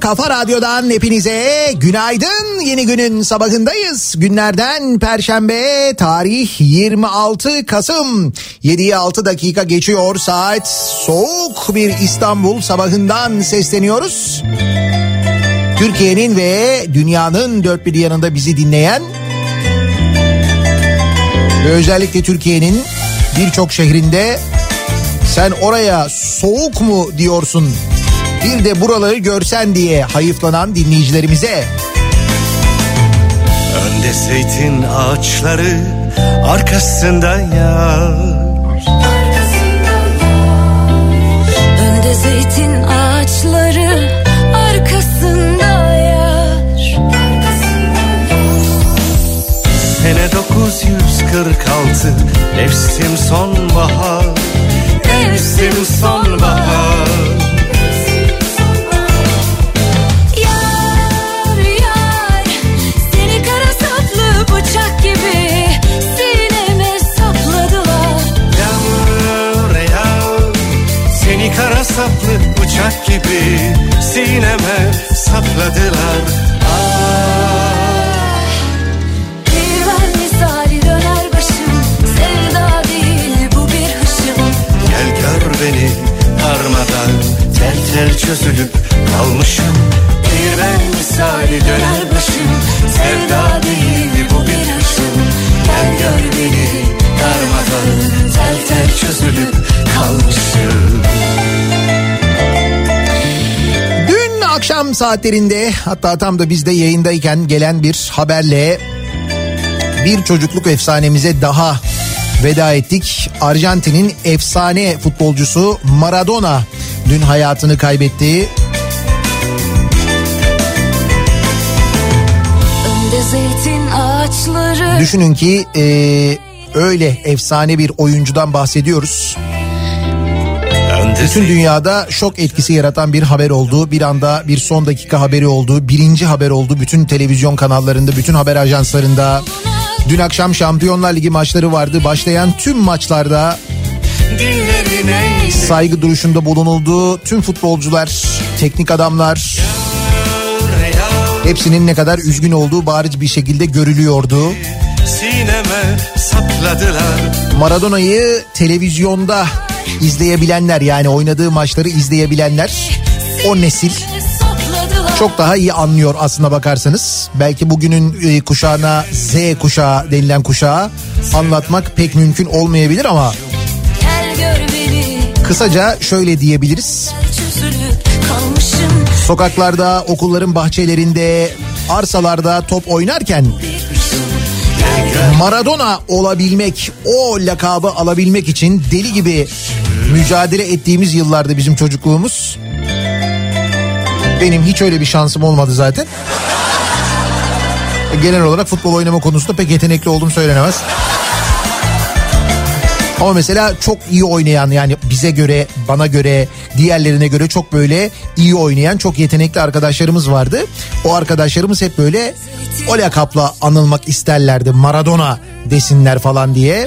Kafa Radyo'dan hepinize günaydın. Yeni günün sabahındayız. Günlerden Perşembe tarih 26 Kasım. 7'ye 6 dakika geçiyor saat. Soğuk bir İstanbul sabahından sesleniyoruz. Türkiye'nin ve dünyanın dört bir yanında bizi dinleyen ve özellikle Türkiye'nin birçok şehrinde sen oraya soğuk mu diyorsun bir de buraları görsen diye hayıflanan dinleyicilerimize. Önde zeytin ağaçları arkasında. Önde zeytin ağaçları arkasında yar. Sene 946 Mevsim sonbahar Mevsim sonbahar bıçak gibi sineme sapladılar. Ah. Bir ben misali döner başım, sevda değil bu bir hışım. Gel gör beni darmadan, tel tel çözülüp kalmışım. Bir ben misali döner başım, sevda değil bu bir hışım. Gel gör beni darmadan, tel tel çözülüp kalmışım. Akşam saatlerinde hatta tam da biz de yayındayken gelen bir haberle bir çocukluk efsanemize daha veda ettik. Arjantin'in efsane futbolcusu Maradona dün hayatını kaybetti. Düşünün ki e, öyle efsane bir oyuncudan bahsediyoruz. Bütün dünyada şok etkisi yaratan bir haber oldu. Bir anda bir son dakika haberi oldu. Birinci haber oldu. Bütün televizyon kanallarında, bütün haber ajanslarında. Dün akşam Şampiyonlar Ligi maçları vardı. Başlayan tüm maçlarda saygı duruşunda bulunuldu. Tüm futbolcular, teknik adamlar hepsinin ne kadar üzgün olduğu bariz bir şekilde görülüyordu. Maradona'yı televizyonda izleyebilenler yani oynadığı maçları izleyebilenler o nesil çok daha iyi anlıyor aslına bakarsanız. Belki bugünün e, kuşağına Z kuşağı denilen kuşağı anlatmak pek mümkün olmayabilir ama kısaca şöyle diyebiliriz. Sokaklarda, okulların bahçelerinde, arsalarda top oynarken Maradona olabilmek, o lakabı alabilmek için deli gibi mücadele ettiğimiz yıllarda bizim çocukluğumuz. Benim hiç öyle bir şansım olmadı zaten. Genel olarak futbol oynama konusunda pek yetenekli olduğum söylenemez. Ama mesela çok iyi oynayan yani bize göre, bana göre, diğerlerine göre çok böyle iyi oynayan çok yetenekli arkadaşlarımız vardı. O arkadaşlarımız hep böyle o lakapla anılmak isterlerdi. Maradona desinler falan diye.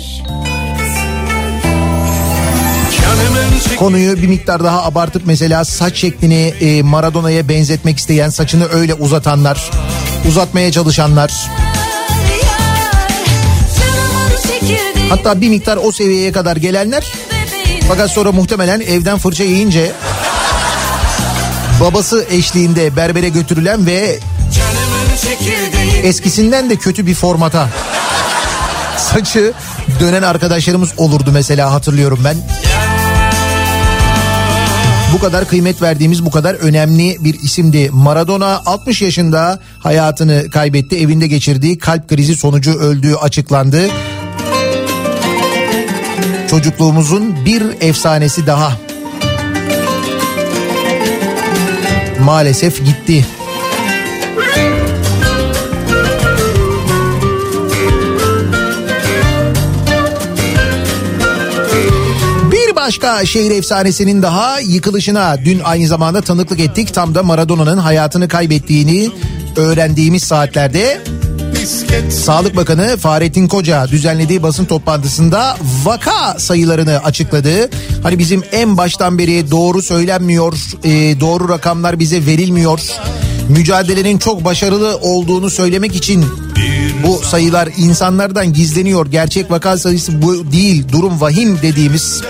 Konuyu bir miktar daha abartıp mesela saç şeklini e, Maradona'ya benzetmek isteyen, saçını öyle uzatanlar, uzatmaya çalışanlar. Hatta bir miktar o seviyeye kadar gelenler Fakat sonra muhtemelen evden fırça yiyince babası eşliğinde berbere götürülen ve eskisinden de kötü bir formata saçı dönen arkadaşlarımız olurdu mesela hatırlıyorum ben. Bu kadar kıymet verdiğimiz bu kadar önemli bir isimdi. Maradona 60 yaşında hayatını kaybetti. Evinde geçirdiği kalp krizi sonucu öldüğü açıklandı. Çocukluğumuzun bir efsanesi daha. Maalesef gitti. Başka şehir efsanesinin daha yıkılışına dün aynı zamanda tanıklık ettik. Tam da Maradona'nın hayatını kaybettiğini öğrendiğimiz saatlerde Sağlık Bakanı Fahrettin Koca düzenlediği basın toplantısında vaka sayılarını açıkladı. Hani bizim en baştan beri doğru söylenmiyor, e, doğru rakamlar bize verilmiyor. Mücadelenin çok başarılı olduğunu söylemek için bu sayılar insanlardan gizleniyor. Gerçek vaka sayısı bu değil, durum vahim dediğimiz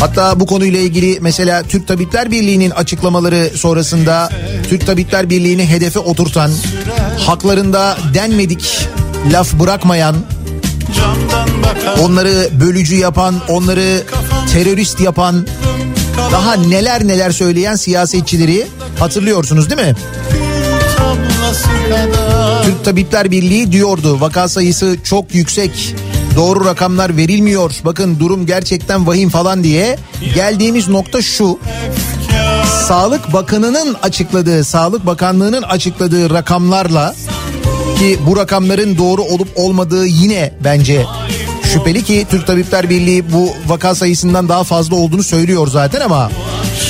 Hatta bu konuyla ilgili mesela Türk Tabipler Birliği'nin açıklamaları sonrasında Türk Tabipler Birliği'ni hedefe oturtan, haklarında denmedik laf bırakmayan, onları bölücü yapan, onları terörist yapan, daha neler neler söyleyen siyasetçileri hatırlıyorsunuz değil mi? Türk Tabipler Birliği diyordu vaka sayısı çok yüksek. Doğru rakamlar verilmiyor. Bakın durum gerçekten vahim falan diye. Geldiğimiz nokta şu. Sağlık Bakanı'nın açıkladığı, Sağlık Bakanlığı'nın açıkladığı rakamlarla ki bu rakamların doğru olup olmadığı yine bence şüpheli ki Türk Tabipler Birliği bu vaka sayısından daha fazla olduğunu söylüyor zaten ama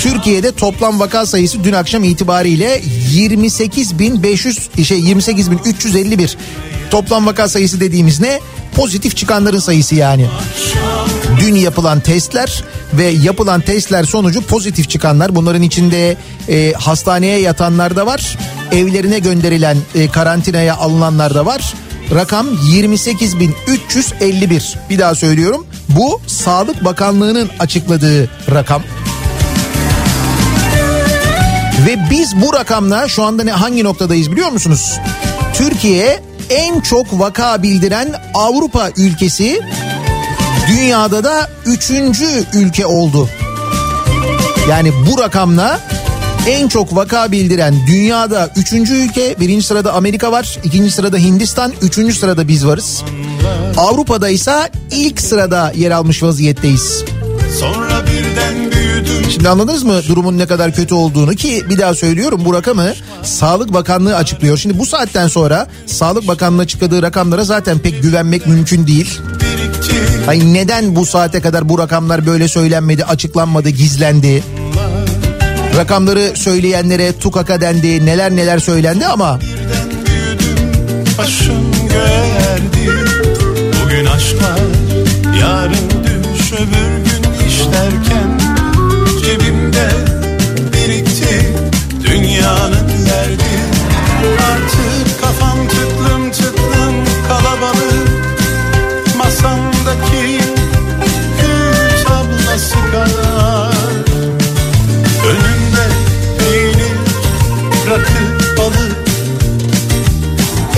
Türkiye'de toplam vaka sayısı dün akşam itibariyle 28.500 şey 28.351 toplam vaka sayısı dediğimiz ne? Pozitif çıkanların sayısı yani. Dün yapılan testler ve yapılan testler sonucu pozitif çıkanlar bunların içinde e, hastaneye yatanlar da var. Evlerine gönderilen e, karantinaya alınanlar da var. Rakam 28.351. Bir daha söylüyorum. Bu Sağlık Bakanlığı'nın açıkladığı rakam. Ve biz bu rakamla şu anda ne hangi noktadayız biliyor musunuz? Türkiye en çok vaka bildiren Avrupa ülkesi dünyada da üçüncü ülke oldu. Yani bu rakamla En çok vaka bildiren dünyada 3. ülke. Birinci sırada Amerika var. ikinci sırada Hindistan. Üçüncü sırada biz varız. Avrupa'da ise ilk sırada yer almış vaziyetteyiz. Sonra birden büyüdüm Şimdi anladınız mı durumun ne kadar kötü olduğunu ki bir daha söylüyorum bu rakamı Sağlık Bakanlığı açıklıyor. Şimdi bu saatten sonra Sağlık Bakanlığı açıkladığı rakamlara zaten pek güvenmek mümkün değil. Hani neden bu saate kadar bu rakamlar böyle söylenmedi, açıklanmadı, gizlendi? Rakamları söyleyenlere tukaka dendi, neler neler söylendi ama başım göğe erdi Bugün aşk var yarın düş öbür gün derken Cebimde birikti dünyanın derdi. Artık kafam tıklım tıklım kalabalık. Masamdaki gül tablası kadar. Önümde peynir, rakı,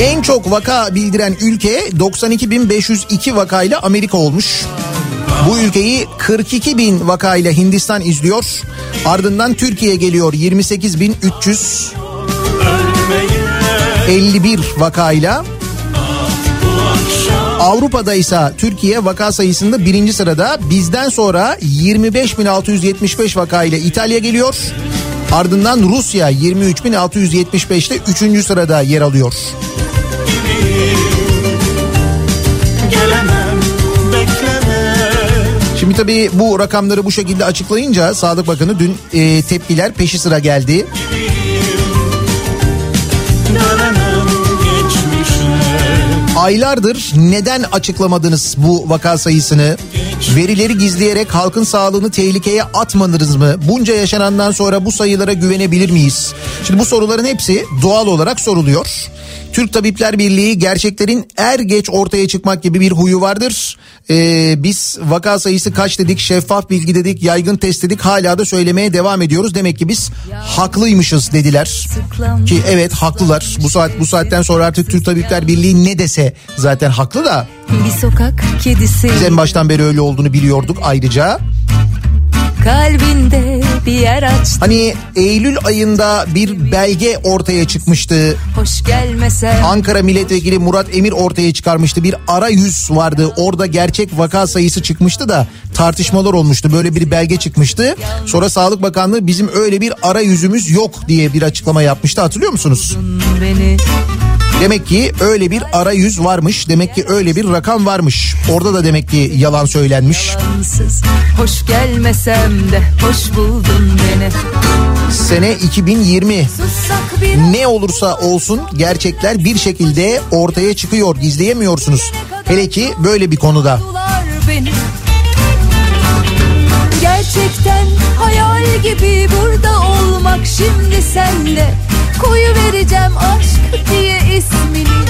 en çok vaka bildiren ülke 92.502 vakayla Amerika olmuş. Bu ülkeyi 42 bin vakayla Hindistan izliyor. Ardından Türkiye geliyor 28.351 vakayla. Avrupa'da ise Türkiye vaka sayısında birinci sırada. Bizden sonra 25.675 vakayla İtalya geliyor. Ardından Rusya 23.675'te üçüncü sırada yer alıyor. Şimdi tabii bu rakamları bu şekilde açıklayınca Sağlık Bakanı dün e, tepkiler peşi sıra geldi. Aylardır neden açıklamadınız bu vaka sayısını? Verileri gizleyerek halkın sağlığını tehlikeye atmadınız mı? Bunca yaşanandan sonra bu sayılara güvenebilir miyiz? Şimdi bu soruların hepsi doğal olarak soruluyor. Türk Tabipler Birliği gerçeklerin er geç ortaya çıkmak gibi bir huyu vardır. Ee, biz vaka sayısı kaç dedik, şeffaf bilgi dedik, yaygın test dedik hala da söylemeye devam ediyoruz. Demek ki biz haklıymışız dediler. Ki evet haklılar. Bu saat bu saatten sonra artık Türk Tabipler Birliği ne dese zaten haklı da Bir sokak kedisi biz en baştan beri öyle olduğunu biliyorduk ayrıca. kalbinde bir yer açtı. Hani Eylül ayında bir belge ortaya çıkmıştı. Hoş gelmesen Ankara Milletvekili Murat Emir ortaya çıkarmıştı. Bir arayüz vardı. Orada gerçek vaka sayısı çıkmıştı da tartışmalar olmuştu. Böyle bir belge çıkmıştı. Sonra Sağlık Bakanlığı bizim öyle bir arayüzümüz yok diye bir açıklama yapmıştı. Hatırlıyor musunuz? beni Demek ki öyle bir arayüz varmış. Demek ki öyle bir rakam varmış. Orada da demek ki yalan söylenmiş. ansız Hoş gelmesem de hoş buldun beni Sene 2020. Sussak bir Ne olursa olsun gerçekler bir şekilde ortaya çıkıyor. Gizleyemiyorsunuz. Hele ki böyle bir konuda. Gerçekten hayal gibi burada olmak şimdi sende Koyu vereceğim aşk diye ismini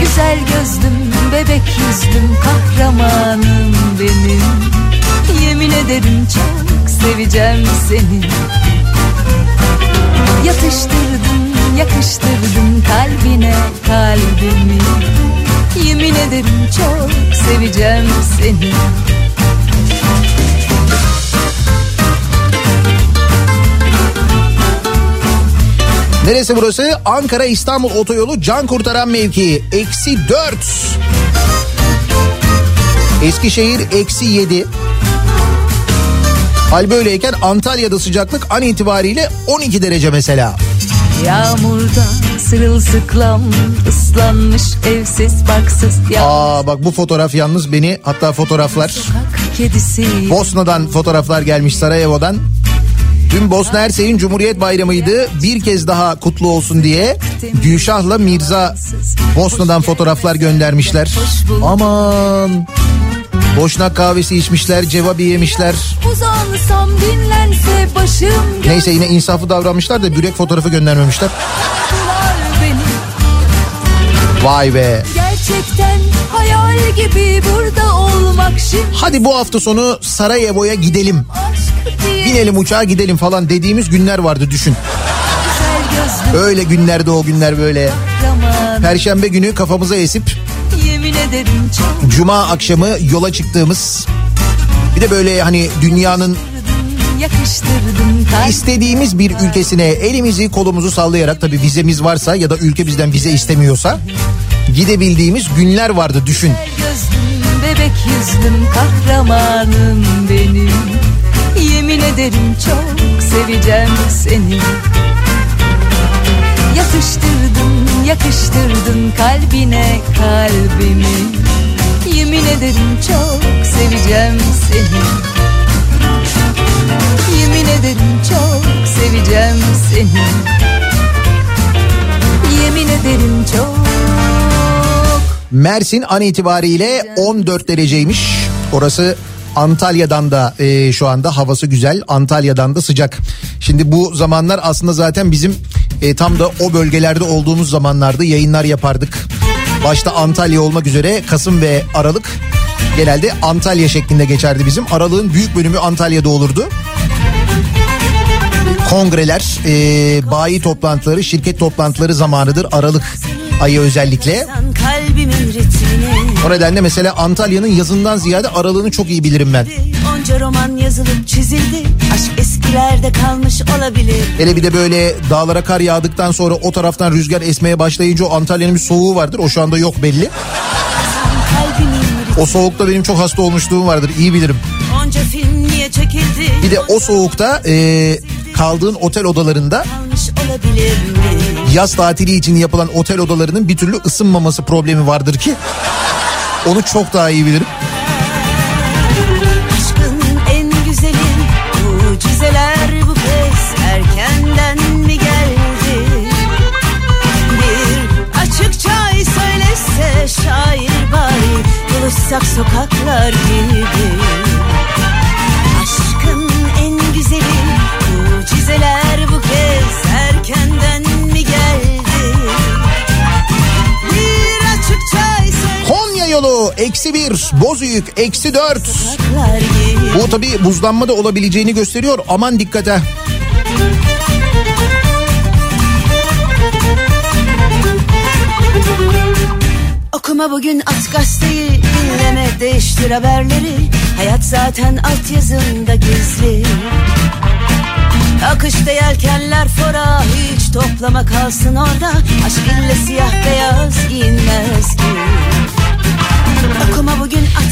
Güzel gözlüm, bebek yüzlüm, kahramanım benim Yemin ederim çok seveceğim seni Yatıştırdım, yakıştırdım kalbine kalbimi Yemin ederim çok seveceğim seni Neresi burası? Ankara İstanbul otoyolu can kurtaran mevki. Eksi 4. Eskişehir eksi 7. Hal böyleyken Antalya'da sıcaklık an itibariyle 12 derece mesela. Yağmurda sırılsıklam ıslanmış evsiz baksız ya Aa bak bu fotoğraf yalnız beni hatta fotoğraflar Bosna'dan fotoğraflar gelmiş Sarajevo'dan. Dün Bosna Hersey'in Cumhuriyet Bayramı'ydı. Bir kez daha kutlu olsun diye Gülşah'la Mirza Bosna'dan fotoğraflar göndermişler. Aman Boşnak kahvesi içmişler, cevabi yemişler. Uzansam dinlense başım Neyse yine insaflı davranmışlar da bürek fotoğrafı göndermemişler. Vay be. Gerçekten hayal gibi burada olmak şimdi Hadi bu hafta sonu Sarajevo'ya gidelim. Binelim uçağa gidelim falan dediğimiz günler vardı düşün. Öyle günlerde o günler böyle. Perşembe günü kafamıza esip yemin ederim çok Cuma akşamı yola çıktığımız bir de böyle hani dünyanın İstediğimiz bir ülkesine elimizi kolumuzu sallayarak tabii vizemiz varsa ya da ülke bizden vize istemiyorsa gidebildiğimiz günler vardı düşün. gözlüm bebek yüzlüm kahramanım benim. Yemin ederim çok seveceğim seni Yakıştırdın yakıştırdın kalbine kalbimi Yemin ederim çok seveceğim seni Yemin ederim çok seveceğim seni Yemin ederim çok Mersin an itibariyle 14 dereceymiş. Orası Antalya'dan da e, şu anda havası güzel. Antalya'dan da sıcak. Şimdi bu zamanlar aslında zaten bizim e, tam da o bölgelerde olduğumuz zamanlarda yayınlar yapardık. Başta Antalya olmak üzere Kasım ve Aralık genelde Antalya şeklinde geçerdi bizim. Aralığın büyük bölümü Antalya'da olurdu. Kongreler, e, bayi toplantıları, şirket toplantıları zamanıdır Aralık ayı özellikle. O nedenle mesela Antalya'nın yazından ziyade aralığını çok iyi bilirim ben. Onca roman yazılıp çizildi Aşk eskilerde kalmış olabilir Hele bir de böyle dağlara kar yağdıktan sonra o taraftan rüzgar esmeye başlayınca o Antalya'nın bir soğuğu vardır. O şu anda yok belli. O soğukta benim çok hasta olmuşluğum vardır. iyi bilirim. Onca film niye çekildi Bir de o soğukta e, kaldığın otel odalarında yaz tatili için yapılan otel odalarının bir türlü ısınmaması problemi vardır ki onu çok daha iyi bilirim. Şair bari Buluşsak sokaklar gibi Aşkın en güzeli Mucizeler bu kez Erkenden mi geldi Bir açıkça söylese Konya yolu eksi bir, Bozüyük eksi dört. Bu tabi buzlanma da olabileceğini gösteriyor. Aman dikkate. Okuma bugün at gazeteyi dinleme değiştir haberleri Hayat zaten altyazında gizli Akışta yelkenler fora hiç toplama kalsın orada Aşk ille siyah beyaz giyinmez ki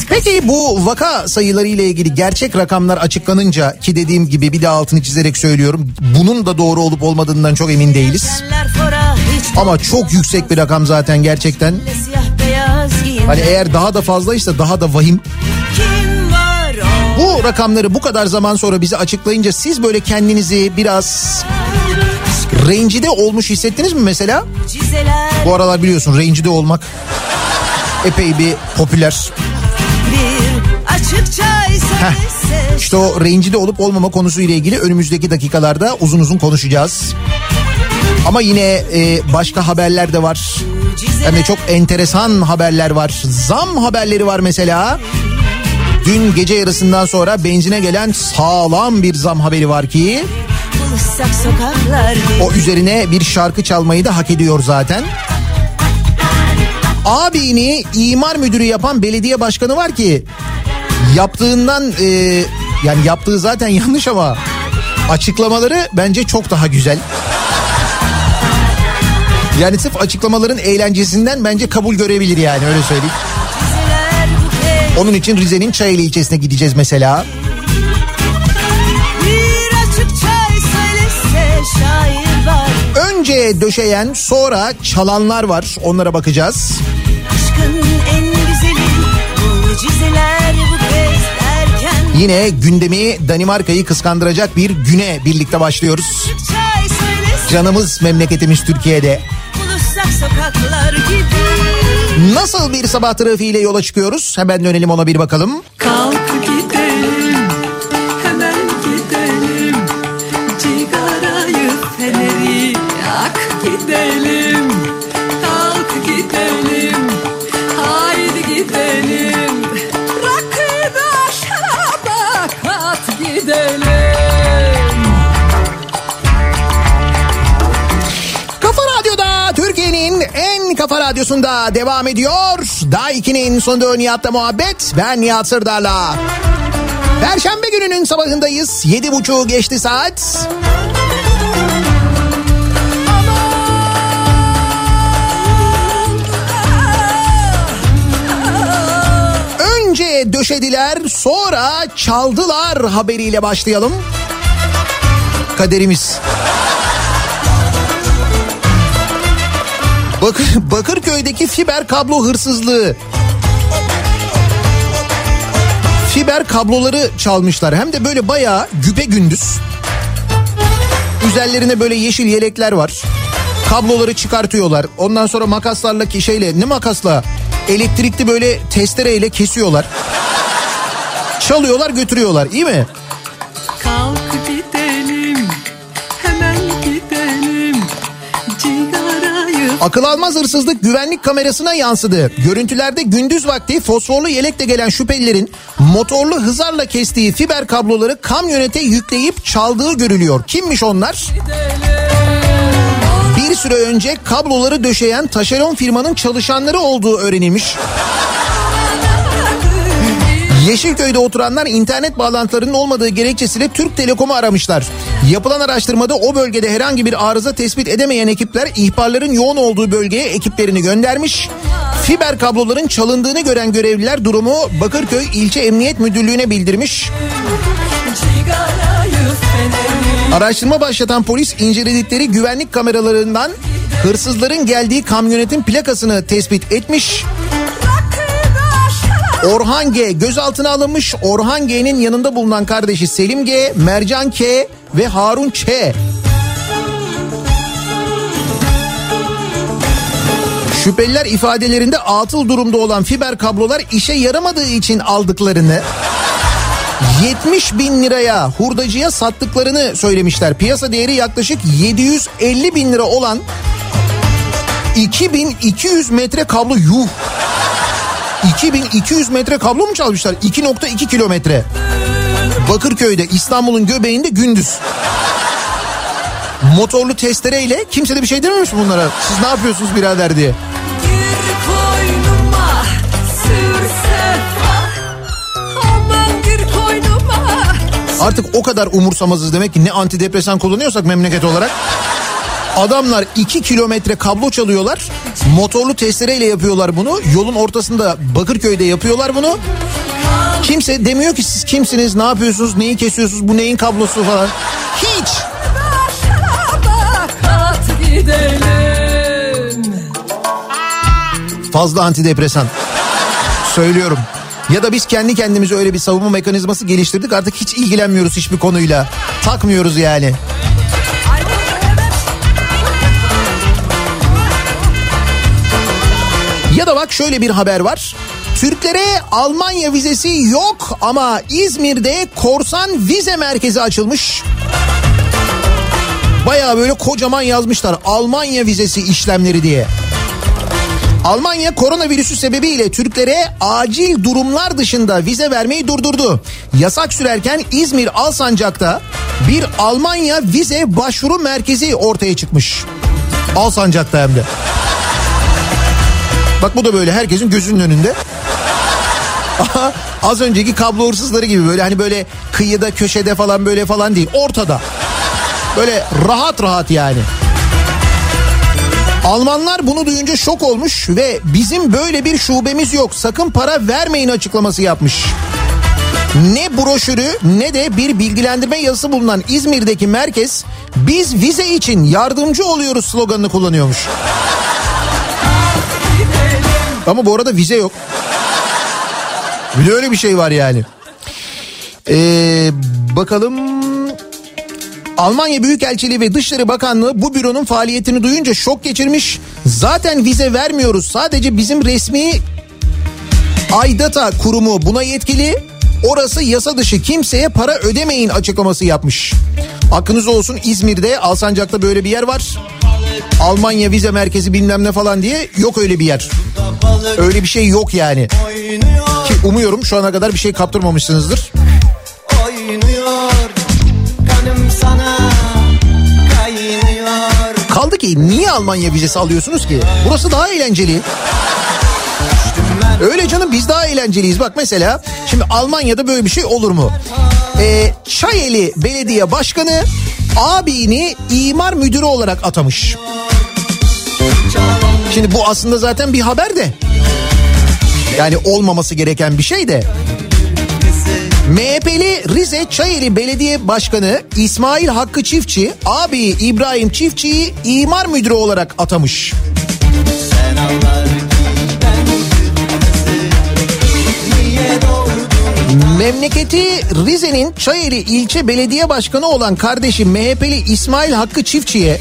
Peki bu vaka sayıları ile ilgili gerçek rakamlar açıklanınca ki dediğim gibi bir de altını çizerek söylüyorum. Bunun da doğru olup olmadığından çok emin değiliz. Ama çok yüksek bir rakam zaten gerçekten. Hani eğer daha da fazlaysa daha da vahim. Bu rakamları bu kadar zaman sonra bize açıklayınca siz böyle kendinizi biraz rencide olmuş hissettiniz mi mesela? Bu aralar biliyorsun rencide olmak epey bir popüler. söylese İşte o rencide olup olmama konusu ile ilgili önümüzdeki dakikalarda uzun uzun konuşacağız. Ama yine e, başka haberler de var. Hem de çok enteresan haberler var. Zam haberleri var mesela. Dün gece yarısından sonra benzine gelen sağlam bir zam haberi var ki o üzerine bir şarkı çalmayı da hak ediyor zaten. Abini imar müdürü yapan belediye başkanı var ki yaptığından e, yani yaptığı zaten yanlış ama açıklamaları bence çok daha güzel. Yani sırf açıklamaların eğlencesinden bence kabul görebilir yani öyle söyleyeyim. Onun için Rize'nin Çayeli ilçesine gideceğiz mesela. Önce döşeyen sonra çalanlar var onlara bakacağız. Güzeli Yine gündemi Danimarka'yı kıskandıracak bir güne birlikte başlıyoruz. Canımız memleketimiz Türkiye'de. Sokaklar gibi Nasıl bir sabah trafiğiyle yola çıkıyoruz? Hemen dönelim ona bir bakalım. Kalk radyosunda devam ediyor. Daha 2'nin sonunda Nihat'la muhabbet. Ben Nihat Sırdar'la. Perşembe gününün sabahındayız. Yedi buçuğu geçti saat. Önce döşediler sonra çaldılar haberiyle başlayalım. Kaderimiz. Bakır, Bakırköy'deki fiber kablo hırsızlığı. Fiber kabloları çalmışlar. Hem de böyle bayağı güpe gündüz. Üzerlerine böyle yeşil yelekler var. Kabloları çıkartıyorlar. Ondan sonra makaslarla ki şeyle ne makasla elektrikli böyle testereyle kesiyorlar. Çalıyorlar götürüyorlar iyi mi? Akıl almaz hırsızlık güvenlik kamerasına yansıdı. Görüntülerde gündüz vakti fosforlu yelekle gelen şüphelilerin motorlu hızarla kestiği fiber kabloları kamyonete yükleyip çaldığı görülüyor. Kimmiş onlar? Bir süre önce kabloları döşeyen taşeron firmanın çalışanları olduğu öğrenilmiş. Yeşilköy'de oturanlar internet bağlantılarının olmadığı gerekçesiyle Türk Telekom'u aramışlar. Yapılan araştırmada o bölgede herhangi bir arıza tespit edemeyen ekipler ihbarların yoğun olduğu bölgeye ekiplerini göndermiş. Fiber kabloların çalındığını gören görevliler durumu Bakırköy İlçe Emniyet Müdürlüğü'ne bildirmiş. Araştırma başlatan polis inceledikleri güvenlik kameralarından hırsızların geldiği kamyonetin plakasını tespit etmiş. Orhan G gözaltına alınmış. Orhan G'nin yanında bulunan kardeşi Selim G, Mercan K ve Harun Ç. Şüpheliler ifadelerinde atıl durumda olan fiber kablolar işe yaramadığı için aldıklarını 70 bin liraya hurdacıya sattıklarını söylemişler. Piyasa değeri yaklaşık 750 bin lira olan 2200 metre kablo yuh. 2200 metre kablo mu çalmışlar? 2.2 kilometre. Bakırköy'de İstanbul'un göbeğinde gündüz. Motorlu testereyle kimse de bir şey dememiş mi bunlara? Siz ne yapıyorsunuz birader diye. Artık o kadar umursamazız demek ki ne antidepresan kullanıyorsak memleket olarak. Adamlar 2 kilometre kablo çalıyorlar. Motorlu testereyle yapıyorlar bunu. Yolun ortasında Bakırköy'de yapıyorlar bunu. Kimse demiyor ki siz kimsiniz, ne yapıyorsunuz, neyi kesiyorsunuz, bu neyin kablosu falan. Hiç. Fazla antidepresan. Söylüyorum. Ya da biz kendi kendimize öyle bir savunma mekanizması geliştirdik artık hiç ilgilenmiyoruz hiçbir konuyla. Takmıyoruz yani. Bak şöyle bir haber var. Türklere Almanya vizesi yok ama İzmir'de korsan vize merkezi açılmış. Baya böyle kocaman yazmışlar Almanya vizesi işlemleri diye. Almanya koronavirüsü sebebiyle Türklere acil durumlar dışında vize vermeyi durdurdu. Yasak sürerken İzmir Alsancak'ta bir Almanya vize başvuru merkezi ortaya çıkmış. Alsancak'ta hem de. Bak bu da böyle herkesin gözünün önünde. Az önceki kablo hırsızları gibi böyle hani böyle kıyıda köşede falan böyle falan değil ortada. Böyle rahat rahat yani. Almanlar bunu duyunca şok olmuş ve bizim böyle bir şubemiz yok sakın para vermeyin açıklaması yapmış. Ne broşürü ne de bir bilgilendirme yazısı bulunan İzmir'deki merkez biz vize için yardımcı oluyoruz sloganını kullanıyormuş. Ama bu arada vize yok. Bir de öyle bir şey var yani. Ee, bakalım Almanya Büyükelçiliği ve Dışişleri Bakanlığı bu büronun faaliyetini duyunca şok geçirmiş. Zaten vize vermiyoruz. Sadece bizim resmi Aydata kurumu buna yetkili. Orası yasa dışı kimseye para ödemeyin açıklaması yapmış. Aklınız olsun İzmir'de Alsancak'ta böyle bir yer var. Almanya vize merkezi bilmem ne falan diye yok öyle bir yer. Öyle bir şey yok yani. Ki umuyorum şu ana kadar bir şey kaptırmamışsınızdır. Kaldı ki niye Almanya vizesi alıyorsunuz ki? Burası daha eğlenceli. Öyle canım biz daha eğlenceliyiz. Bak mesela şimdi Almanya'da böyle bir şey olur mu? Ee, Çayeli Belediye Başkanı abini imar müdürü olarak atamış. Şimdi bu aslında zaten bir haber de. Yani olmaması gereken bir şey de. MHP'li Rize Çayeli Belediye Başkanı İsmail Hakkı Çiftçi abi İbrahim Çiftçi'yi imar müdürü olarak atamış. Memleketi Rize'nin Çayeli ilçe belediye başkanı olan kardeşi MHP'li İsmail Hakkı Çiftçi'ye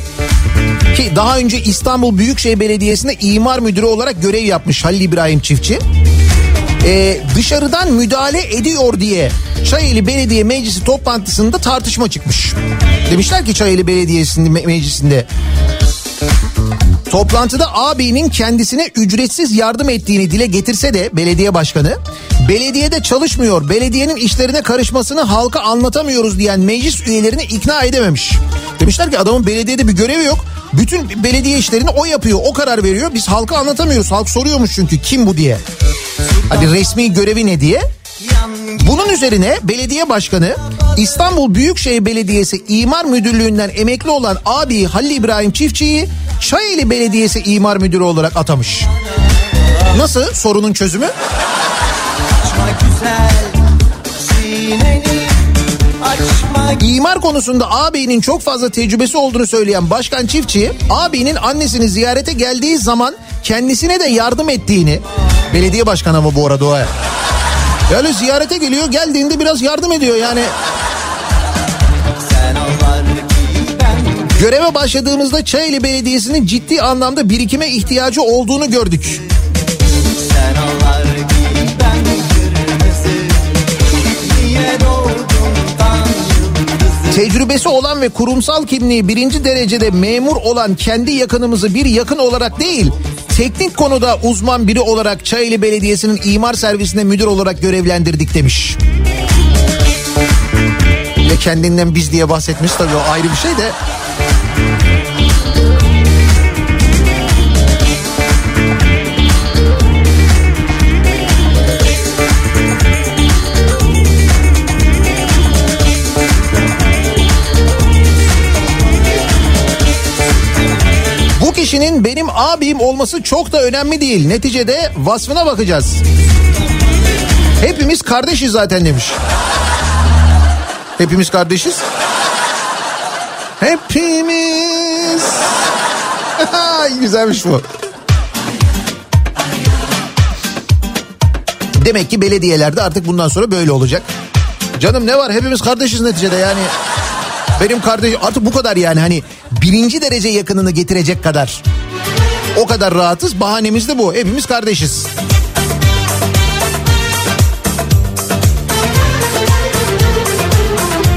ki daha önce İstanbul Büyükşehir Belediyesi'nde imar müdürü olarak görev yapmış Halil İbrahim Çiftçi. Ee, dışarıdan müdahale ediyor diye Çayeli Belediye Meclisi toplantısında tartışma çıkmış. Demişler ki Çayeli Belediyesi'nin me- meclisinde Toplantıda abinin kendisine ücretsiz yardım ettiğini dile getirse de belediye başkanı belediyede çalışmıyor, belediyenin işlerine karışmasını halka anlatamıyoruz diyen meclis üyelerini ikna edememiş. Demişler ki adamın belediyede bir görevi yok. Bütün belediye işlerini o yapıyor, o karar veriyor. Biz halka anlatamıyoruz. Halk soruyormuş çünkü kim bu diye. Hadi resmi görevi ne diye? Bunun üzerine belediye başkanı İstanbul Büyükşehir Belediyesi İmar Müdürlüğü'nden emekli olan abi Halil İbrahim Çiftçi'yi Çayeli Belediyesi İmar Müdürü olarak atamış. Nasıl sorunun çözümü? İmar konusunda ağabeyinin çok fazla tecrübesi olduğunu söyleyen Başkan Çiftçi, ağabeyinin annesini ziyarete geldiği zaman kendisine de yardım ettiğini, belediye başkanı ama bu arada o. Yani ziyarete geliyor geldiğinde biraz yardım ediyor yani. Göreve başladığımızda Çayeli Belediyesi'nin ciddi anlamda birikime ihtiyacı olduğunu gördük. Tecrübesi olan ve kurumsal kimliği birinci derecede memur olan kendi yakınımızı bir yakın olarak değil, teknik konuda uzman biri olarak Çayeli Belediyesi'nin imar servisinde müdür olarak görevlendirdik demiş. Ve kendinden biz diye bahsetmiş tabii o ayrı bir şey de. Benim abim olması çok da önemli değil. Neticede vasfına bakacağız. Hepimiz kardeşiz zaten demiş. Hepimiz kardeşiz. Hepimiz. Güzelmiş bu. Demek ki belediyelerde artık bundan sonra böyle olacak. Canım ne var hepimiz kardeşiz neticede yani. Benim kardeşim artık bu kadar yani hani birinci derece yakınını getirecek kadar. O kadar rahatız bahanemiz de bu hepimiz kardeşiz.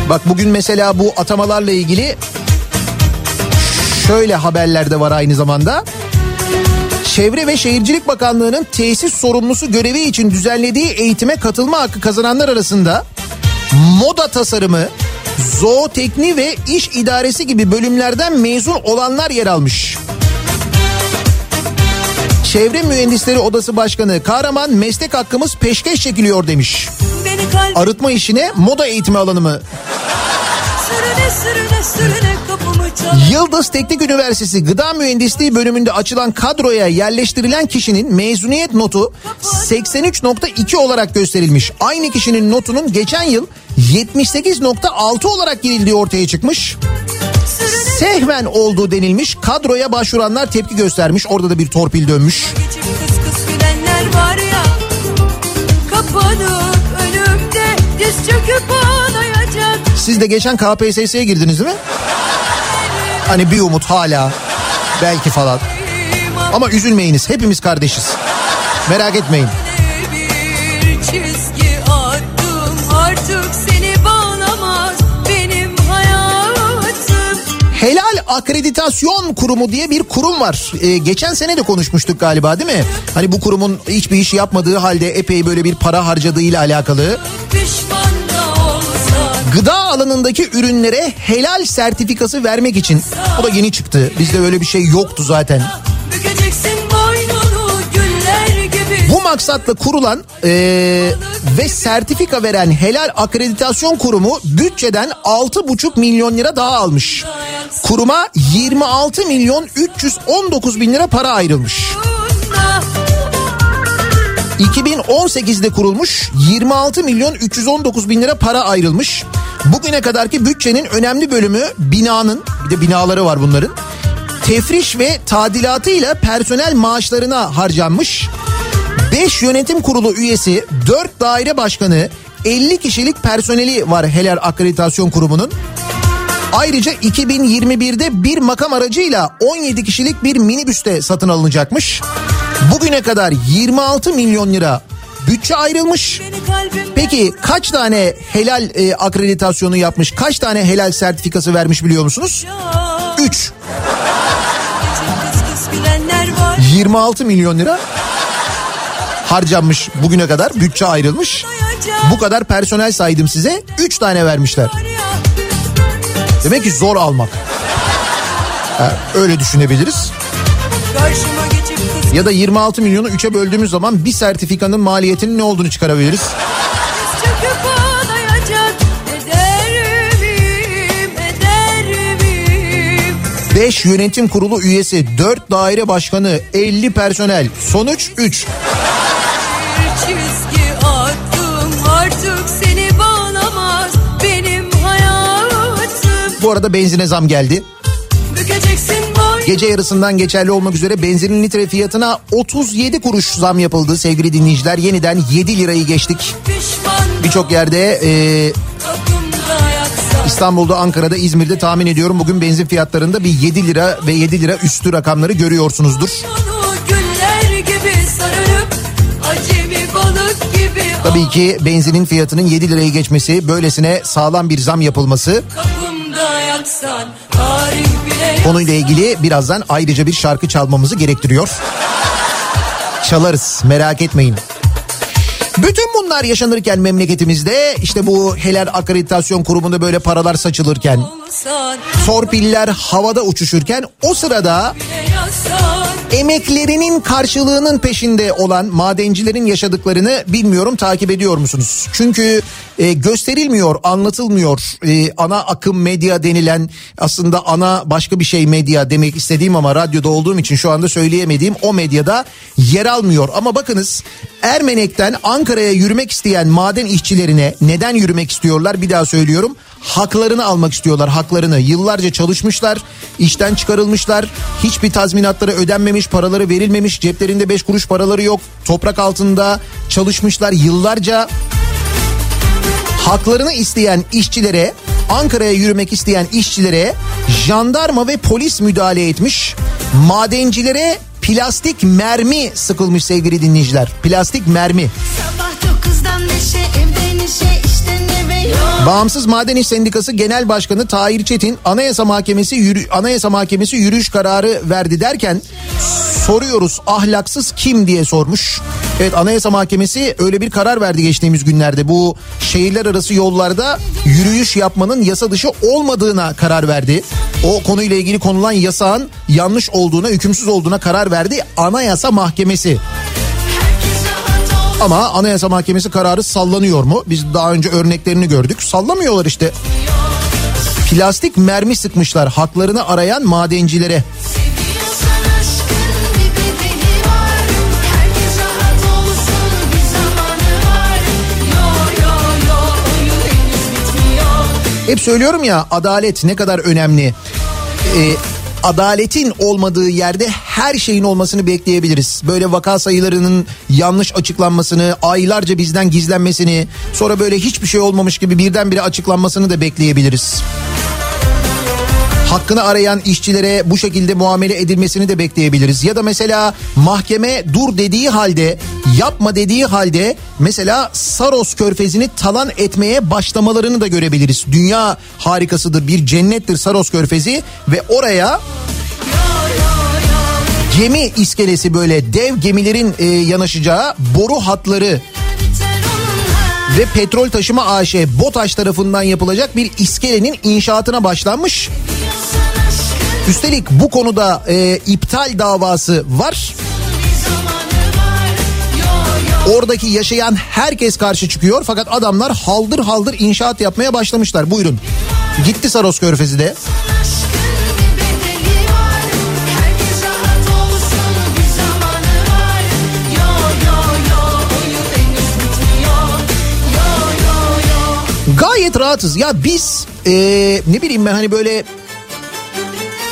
Bak bugün mesela bu atamalarla ilgili şöyle haberler de var aynı zamanda. Çevre ve Şehircilik Bakanlığı'nın tesis sorumlusu görevi için düzenlediği eğitime katılma hakkı kazananlar arasında moda tasarımı, zootekni ve iş idaresi gibi bölümlerden mezun olanlar yer almış. Çevre Mühendisleri Odası Başkanı Kahraman meslek hakkımız peşkeş çekiliyor demiş. Arıtma işine moda eğitimi alanı mı? sürüne sürüne sürüne. Yıldız Teknik Üniversitesi Gıda Mühendisliği bölümünde açılan kadroya yerleştirilen kişinin mezuniyet notu 83.2 olarak gösterilmiş. Aynı kişinin notunun geçen yıl 78.6 olarak girildiği ortaya çıkmış. Sehven olduğu denilmiş. Kadroya başvuranlar tepki göstermiş. Orada da bir torpil dönmüş. Kıs kıs ya Kapanıp önümde diz çöküp ağlayacak Siz de geçen KPSS'ye girdiniz değil mi? Hani bir umut hala belki falan. Ama üzülmeyiniz hepimiz kardeşiz. Merak etmeyin. Akreditasyon Kurumu diye bir kurum var. Ee, geçen sene de konuşmuştuk galiba değil mi? Hani bu kurumun hiçbir iş yapmadığı halde epey böyle bir para harcadığıyla alakalı. Gıda alanındaki ürünlere helal sertifikası vermek için. O da yeni çıktı. Bizde öyle bir şey yoktu zaten. Maksatla kurulan e, ve sertifika veren Helal Akreditasyon Kurumu bütçeden 6,5 milyon lira daha almış. Kuruma 26 milyon 319 bin lira para ayrılmış. 2018'de kurulmuş 26 milyon 319 bin lira para ayrılmış. Bugüne kadarki bütçenin önemli bölümü binanın bir de binaları var bunların. Tefriş ve tadilatıyla personel maaşlarına harcanmış. 5 yönetim kurulu üyesi, 4 daire başkanı, 50 kişilik personeli var Helal Akreditasyon Kurumu'nun. Ayrıca 2021'de bir makam aracıyla 17 kişilik bir minibüste satın alınacakmış. Bugüne kadar 26 milyon lira bütçe ayrılmış. Peki kaç tane helal e, akreditasyonu yapmış, kaç tane helal sertifikası vermiş biliyor musunuz? 3. bilenler var 26 milyon lira harcanmış bugüne kadar bütçe ayrılmış. Bu kadar personel saydım size 3 tane vermişler. Demek ki zor almak. Ha, öyle düşünebiliriz. Ya da 26 milyonu 3'e böldüğümüz zaman bir sertifikanın maliyetinin ne olduğunu çıkarabiliriz. 5 yönetim kurulu üyesi, 4 daire başkanı, 50 personel. Sonuç 3. Bu arada benzine zam geldi. Gece yarısından geçerli olmak üzere benzinin litre fiyatına 37 kuruş zam yapıldı sevgili dinleyiciler. Yeniden 7 lirayı geçtik. Birçok yerde e, İstanbul'da, Ankara'da, İzmir'de tahmin ediyorum bugün benzin fiyatlarında bir 7 lira ve 7 lira üstü rakamları görüyorsunuzdur. Tabii ki benzinin fiyatının 7 lirayı geçmesi, böylesine sağlam bir zam yapılması bile konuyla ilgili birazdan ayrıca bir şarkı çalmamızı gerektiriyor. Çalarız merak etmeyin. Bütün bunlar yaşanırken memleketimizde işte bu helal akreditasyon kurumunda böyle paralar saçılırken torpiller havada uçuşurken o sırada emeklerinin karşılığının peşinde olan madencilerin yaşadıklarını bilmiyorum takip ediyor musunuz? Çünkü e, gösterilmiyor, anlatılmıyor. E, ana akım medya denilen aslında ana başka bir şey medya demek istediğim ama radyoda olduğum için şu anda söyleyemediğim o medyada yer almıyor. Ama bakınız Ermenek'ten Ankara'ya yürümek isteyen maden işçilerine neden yürümek istiyorlar bir daha söylüyorum. Haklarını almak istiyorlar haklarını. Yıllarca çalışmışlar, işten çıkarılmışlar. Hiçbir tazminatları ödenmemiş, paraları verilmemiş, ceplerinde 5 kuruş paraları yok. Toprak altında çalışmışlar yıllarca. Haklarını isteyen işçilere, Ankara'ya yürümek isteyen işçilere jandarma ve polis müdahale etmiş. Madencilere plastik mermi sıkılmış sevgili dinleyiciler. Plastik mermi. Sabah dokuzdan beşe evde neşe işte Bağımsız Maden İş Sendikası Genel Başkanı Tahir Çetin Anayasa Mahkemesi yürü, Anayasa Mahkemesi yürüyüş kararı verdi derken soruyoruz ahlaksız kim diye sormuş. Evet Anayasa Mahkemesi öyle bir karar verdi geçtiğimiz günlerde. Bu şehirler arası yollarda yürüyüş yapmanın yasa dışı olmadığına karar verdi. O konuyla ilgili konulan yasağın yanlış olduğuna, hükümsüz olduğuna karar verdi Anayasa Mahkemesi. Ama Anayasa Mahkemesi kararı sallanıyor mu? Biz daha önce örneklerini gördük. Sallamıyorlar işte. Plastik mermi sıkmışlar haklarını arayan madencilere. Hep söylüyorum ya adalet ne kadar önemli. Ee, adaletin olmadığı yerde her şeyin olmasını bekleyebiliriz. Böyle vaka sayılarının yanlış açıklanmasını, aylarca bizden gizlenmesini, sonra böyle hiçbir şey olmamış gibi birdenbire açıklanmasını da bekleyebiliriz. Hakkını arayan işçilere bu şekilde muamele edilmesini de bekleyebiliriz. Ya da mesela mahkeme dur dediği halde, yapma dediği halde mesela Saros körfezini talan etmeye başlamalarını da görebiliriz. Dünya harikasıdır, bir cennettir Saros körfezi ve oraya gemi iskelesi böyle dev gemilerin e, yanaşacağı boru hatları ve petrol taşıma AŞ BOTAŞ tarafından yapılacak bir iskelenin inşaatına başlanmış. Üstelik bu konuda e, iptal davası var. Oradaki yaşayan herkes karşı çıkıyor fakat adamlar haldır haldır inşaat yapmaya başlamışlar. Buyurun. Gitti Saros Körfezi de. Gayet rahatız. Ya biz eee, ne bileyim ben hani böyle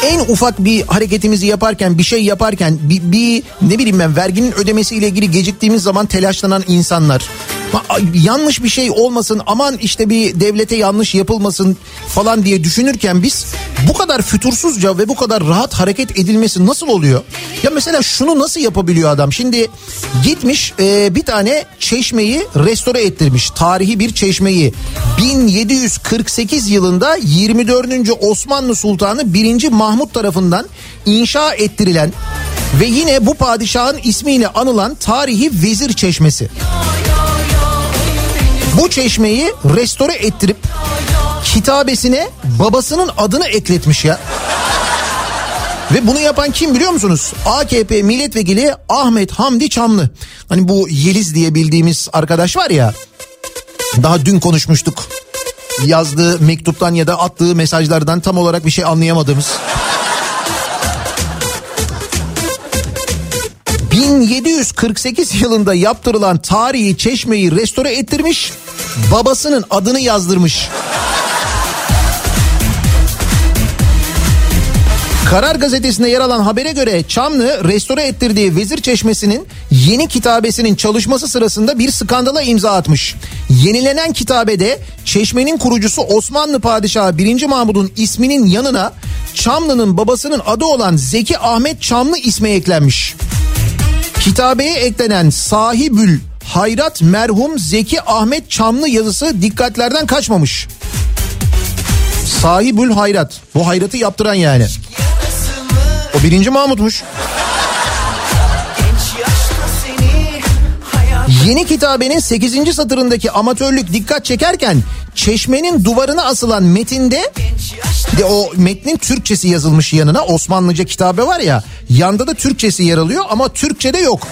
en ufak bir hareketimizi yaparken bir şey yaparken bir, bir ne bileyim ben verginin ödemesiyle ilgili geciktiğimiz zaman telaşlanan insanlar. "A- yanlış bir şey olmasın aman işte bir devlete yanlış yapılmasın falan diye düşünürken biz bu kadar fütursuzca ve bu kadar rahat hareket edilmesi nasıl oluyor? Ya mesela şunu nasıl yapabiliyor adam? Şimdi gitmiş e, bir tane çeşmeyi restore ettirmiş. Tarihi bir çeşmeyi. 1748 yılında 24. Osmanlı Sultanı 1. Mahmut tarafından inşa ettirilen ve yine bu padişahın ismiyle anılan tarihi Vezir Çeşmesi. Bu çeşmeyi restore ettirip kitabesine babasının adını ekletmiş ya. Ve bunu yapan kim biliyor musunuz? AKP milletvekili Ahmet Hamdi Çamlı. Hani bu Yeliz diye bildiğimiz arkadaş var ya. Daha dün konuşmuştuk. Yazdığı mektuptan ya da attığı mesajlardan tam olarak bir şey anlayamadığımız. 1748 yılında yaptırılan tarihi çeşmeyi restore ettirmiş, babasının adını yazdırmış. Karar gazetesinde yer alan habere göre Çamlı restore ettirdiği Vezir Çeşmesi'nin yeni kitabesinin çalışması sırasında bir skandala imza atmış. Yenilenen kitabede çeşmenin kurucusu Osmanlı Padişahı 1. Mahmud'un isminin yanına Çamlı'nın babasının adı olan Zeki Ahmet Çamlı ismi eklenmiş. Kitabeye eklenen sahibül hayrat merhum Zeki Ahmet Çamlı yazısı dikkatlerden kaçmamış. Sahibül hayrat. Bu hayratı yaptıran yani. O birinci Mahmut'muş. Yeni kitabenin 8. satırındaki amatörlük dikkat çekerken çeşmenin duvarına asılan metinde de o metnin Türkçesi yazılmış yanına Osmanlıca kitabe var ya yanda da Türkçesi yer alıyor ama Türkçe'de yok.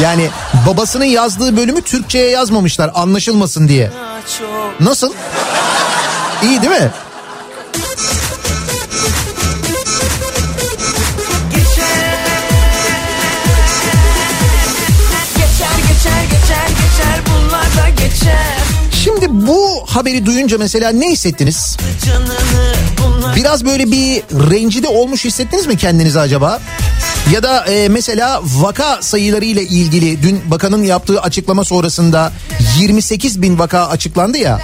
Yani babasının yazdığı bölümü Türkçe'ye yazmamışlar anlaşılmasın diye. Nasıl? İyi değil mi? Bu haberi duyunca mesela ne hissettiniz? Biraz böyle bir rencide olmuş hissettiniz mi kendinizi acaba? Ya da e, mesela vaka sayıları ile ilgili dün bakanın yaptığı açıklama sonrasında 28 bin vaka açıklandı ya.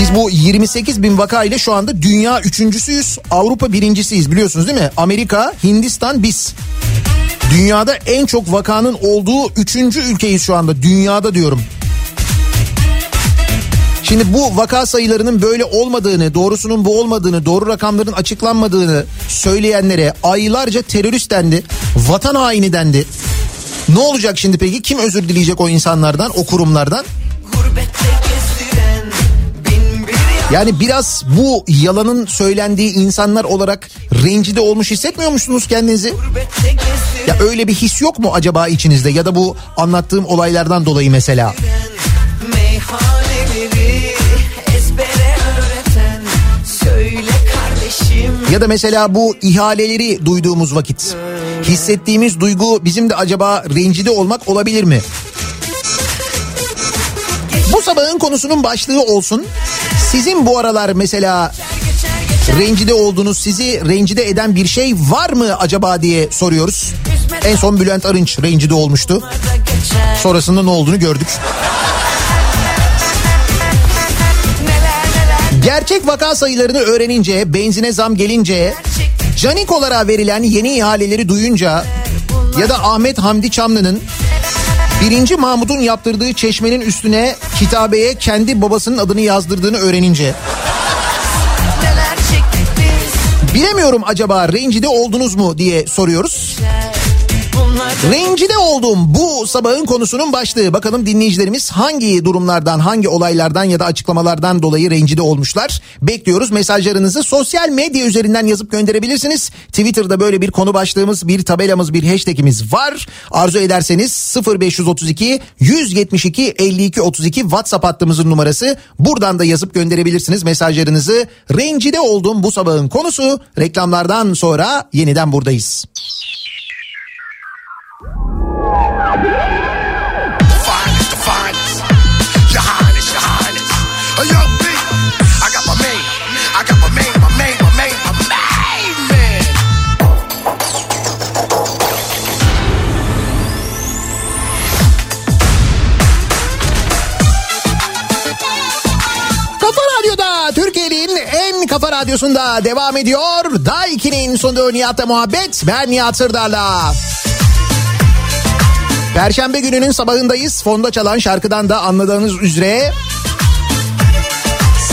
Biz bu 28 bin vaka ile şu anda dünya üçüncüsüyüz. Avrupa birincisiyiz biliyorsunuz değil mi? Amerika, Hindistan biz. Dünyada en çok vakanın olduğu üçüncü ülkeyiz şu anda. Dünyada diyorum. Şimdi bu vaka sayılarının böyle olmadığını, doğrusunun bu olmadığını, doğru rakamların açıklanmadığını söyleyenlere aylarca terörist dendi, vatan haini dendi. Ne olacak şimdi peki? Kim özür dileyecek o insanlardan, o kurumlardan? Yani biraz bu yalanın söylendiği insanlar olarak rencide olmuş hissetmiyor musunuz kendinizi? Ya öyle bir his yok mu acaba içinizde ya da bu anlattığım olaylardan dolayı mesela? Meyhaneleri Ya da mesela bu ihaleleri duyduğumuz vakit hissettiğimiz duygu bizim de acaba rencide olmak olabilir mi? Bu sabahın konusunun başlığı olsun. Sizin bu aralar mesela rencide olduğunuz, sizi rencide eden bir şey var mı acaba diye soruyoruz. En son Bülent Arınç rencide olmuştu. Sonrasında ne olduğunu gördük. Gerçek vaka sayılarını öğrenince, benzine zam gelince, Canikolara verilen yeni ihaleleri duyunca ya da Ahmet Hamdi Çamlı'nın birinci Mahmud'un yaptırdığı çeşmenin üstüne kitabeye kendi babasının adını yazdırdığını öğrenince bilemiyorum acaba rencide oldunuz mu diye soruyoruz. Rencide oldum bu sabahın konusunun başlığı. Bakalım dinleyicilerimiz hangi durumlardan, hangi olaylardan ya da açıklamalardan dolayı rencide olmuşlar. Bekliyoruz mesajlarınızı sosyal medya üzerinden yazıp gönderebilirsiniz. Twitter'da böyle bir konu başlığımız, bir tabelamız, bir hashtagimiz var. Arzu ederseniz 0532 172 52 32 WhatsApp hattımızın numarası. Buradan da yazıp gönderebilirsiniz mesajlarınızı. Rencide oldum bu sabahın konusu. Reklamlardan sonra yeniden buradayız. Finest. Oh, Radyo'da Türkiye'nin en kafa radyosunda devam ediyor. Daiki'nin sunduğu Nihat'la muhabbet. Ben Nihat Sırdar'la. Perşembe gününün sabahındayız. Fonda çalan şarkıdan da anladığınız üzere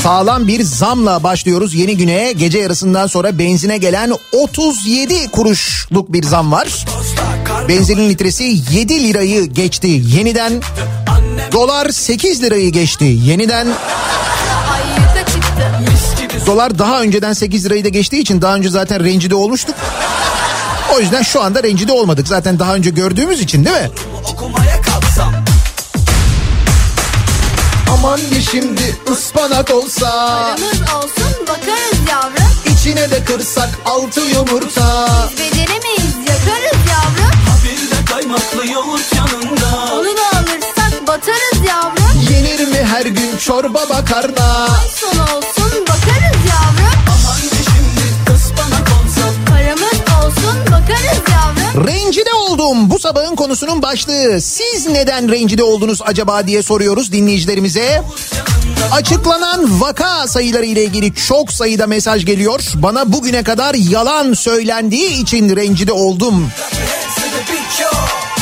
sağlam bir zamla başlıyoruz yeni güne. Gece yarısından sonra benzine gelen 37 kuruşluk bir zam var. Benzinin litresi 7 lirayı geçti yeniden. Dolar 8 lirayı geçti yeniden. Dolar daha önceden 8 lirayı da geçtiği için daha önce zaten rencide olmuştuk. O yüzden şu anda rencide olmadık. Zaten daha önce gördüğümüz için değil mi? Aman bir şimdi ıspanak olsa Paramız olsun bakarız yavrum. içine de kırsak altı yumurta. Beceremeyiz yakarız yavrum. Bir de kaymaklı yoğurt yanında Onu da alırsak batarız yavrum. Yenir mi her gün çorba makarna? Son olsun Rencide oldum bu sabahın konusunun başlığı. Siz neden rencide oldunuz acaba diye soruyoruz dinleyicilerimize. Açıklanan vaka sayıları ile ilgili çok sayıda mesaj geliyor. Bana bugüne kadar yalan söylendiği için rencide oldum.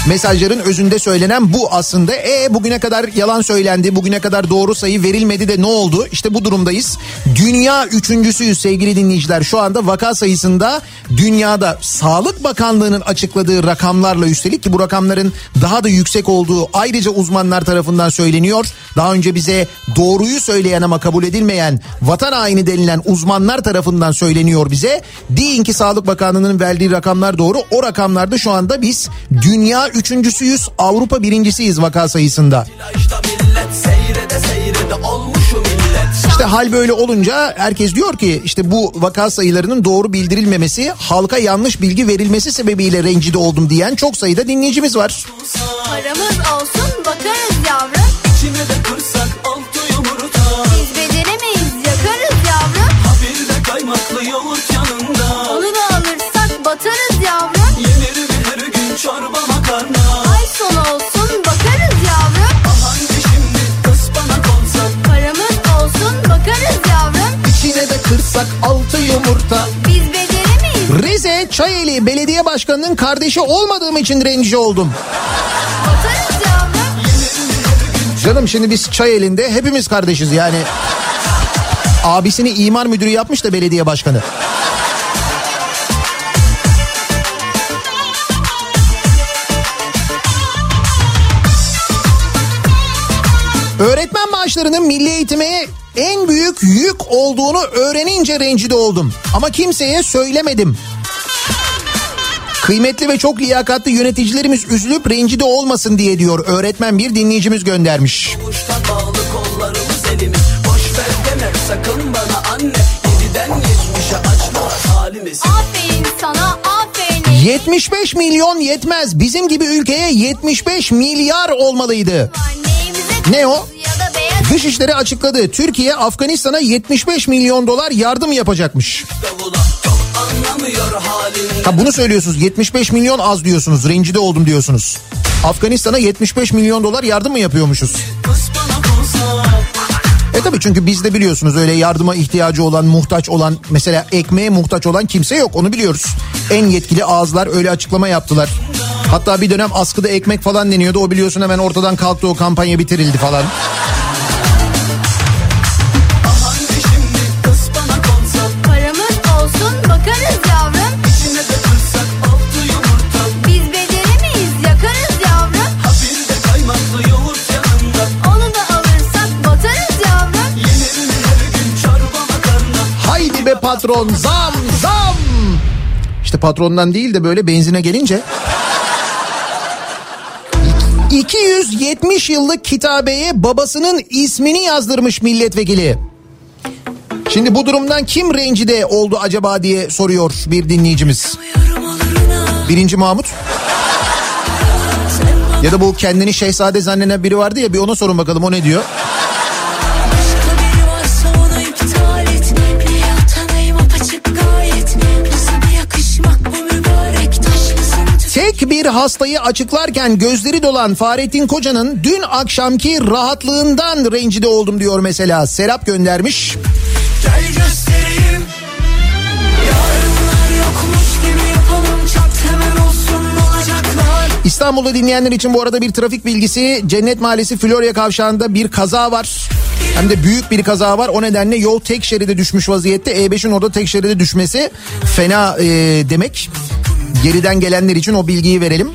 Mesajların özünde söylenen bu aslında. E bugüne kadar yalan söylendi, bugüne kadar doğru sayı verilmedi de ne oldu? İşte bu durumdayız. Dünya üçüncüsüyüz sevgili dinleyiciler. Şu anda vaka sayısında dünyada Sağlık Bakanlığı'nın açıkladığı rakamlarla üstelik ki bu rakamların daha da yüksek olduğu ayrıca uzmanlar tarafından söyleniyor. Daha önce bize doğruyu söyleyen ama kabul edilmeyen vatan haini denilen uzmanlar tarafından söyleniyor bize. Deyin ki Sağlık Bakanlığı'nın verdiği rakamlar doğru. O rakamlarda şu anda biz dünya üçüncüsüyüz, Avrupa birincisiyiz vaka sayısında. İşte hal böyle olunca herkes diyor ki işte bu vaka sayılarının doğru bildirilmemesi, halka yanlış bilgi verilmesi sebebiyle rencide oldum diyen çok sayıda dinleyicimiz var. Paramız olsun bakarız yavrum. İçine de kırsak altı yumurta Biz beceremeyiz yakarız yavrum. Bir de kaymaklı yoğurt yanında Onu da alırsak batarız yavrum. Yenir mi her gün çorba kırsak altı yumurta. Biz beceremeyiz Rize Çayeli Belediye Başkanı'nın kardeşi olmadığım için rencide oldum. Canım şimdi biz Çayeli'nde hepimiz kardeşiz yani. Abisini imar müdürü yapmış da belediye başkanı. Öğretmen maaşlarının milli eğitime en büyük yük olduğunu öğrenince rencide oldum. Ama kimseye söylemedim. Kıymetli ve çok liyakatli yöneticilerimiz üzülüp rencide olmasın diye diyor öğretmen bir dinleyicimiz göndermiş. Uçtan bağlı kollarımız elimiz Boş ver deme sakın bana anne Yediden yetmişe açma halimiz Aferin sana aferin. 75 milyon yetmez. Bizim gibi ülkeye 75 milyar olmalıydı. Ne o? Dışişleri açıkladı. Türkiye Afganistan'a 75 milyon dolar yardım yapacakmış. Ha bunu söylüyorsunuz. 75 milyon az diyorsunuz. Rencide oldum diyorsunuz. Afganistan'a 75 milyon dolar yardım mı yapıyormuşuz? E tabii çünkü bizde biliyorsunuz öyle yardıma ihtiyacı olan, muhtaç olan, mesela ekmeğe muhtaç olan kimse yok onu biliyoruz. En yetkili ağızlar öyle açıklama yaptılar. Hatta bir dönem askıda ekmek falan deniyordu. O biliyorsun hemen ortadan kalktı o kampanya bitirildi falan. Patron zam zam. İşte patrondan değil de böyle benzine gelince 270 yıllık kitabeye babasının ismini yazdırmış milletvekili. Şimdi bu durumdan kim rencide oldu acaba diye soruyor bir dinleyicimiz. Birinci Mahmut. Ya da bu kendini şehzade zanneden biri vardı ya bir ona sorun bakalım o ne diyor. Tek bir hastayı açıklarken gözleri dolan Fahrettin Koca'nın dün akşamki rahatlığından rencide oldum diyor mesela. Serap göndermiş. Gel göstereyim İstanbul'da dinleyenler için bu arada bir trafik bilgisi. Cennet Mahallesi Florya kavşağında bir kaza var. Hem de büyük bir kaza var. O nedenle yol tek şeride düşmüş vaziyette. E5'in orada tek şeride düşmesi fena e, demek. Geriden gelenler için o bilgiyi verelim.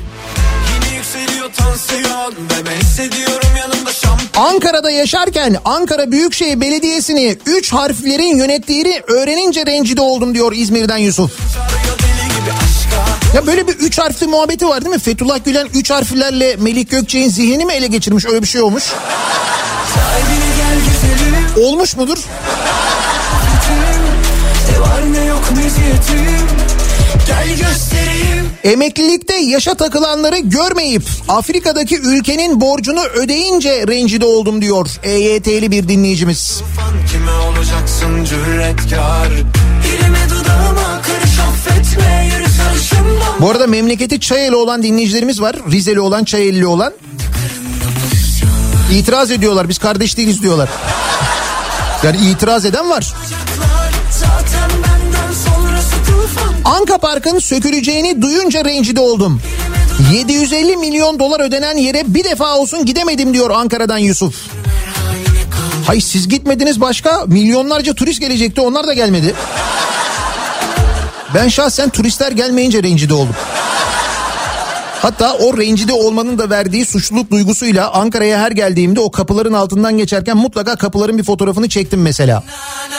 Ankara'da yaşarken Ankara Büyükşehir Belediyesi'ni 3 harflerin yönettiğini öğrenince rencide oldum diyor İzmir'den Yusuf. Ya böyle bir 3 harfli muhabbeti var değil mi? Fethullah Gülen 3 harflerle Melik Gökçe'nin zihnini mi ele geçirmiş? Öyle bir şey olmuş. Olmuş mudur? Ne var ne yok meziyetim Gel göstereyim Emeklilikte yaşa takılanları görmeyip Afrika'daki ülkenin borcunu ödeyince rencide oldum diyor EYT'li bir dinleyicimiz. Fan kime olacaksın cüretkar Dilime dudağıma karış affetme Yürü sarışınma Bu arada memleketi Çayeli olan dinleyicilerimiz var. Rizeli olan, Çayeli olan. İtiraz ediyorlar biz kardeş değiliz diyorlar. Yani itiraz eden var. Anka Park'ın söküleceğini duyunca rencide oldum. 750 milyon dolar ödenen yere bir defa olsun gidemedim diyor Ankara'dan Yusuf. Hayır siz gitmediniz başka milyonlarca turist gelecekti onlar da gelmedi. Ben şahsen turistler gelmeyince rencide oldum. Hatta o rencide olmanın da verdiği suçluluk duygusuyla Ankara'ya her geldiğimde o kapıların altından geçerken mutlaka kapıların bir fotoğrafını çektim mesela.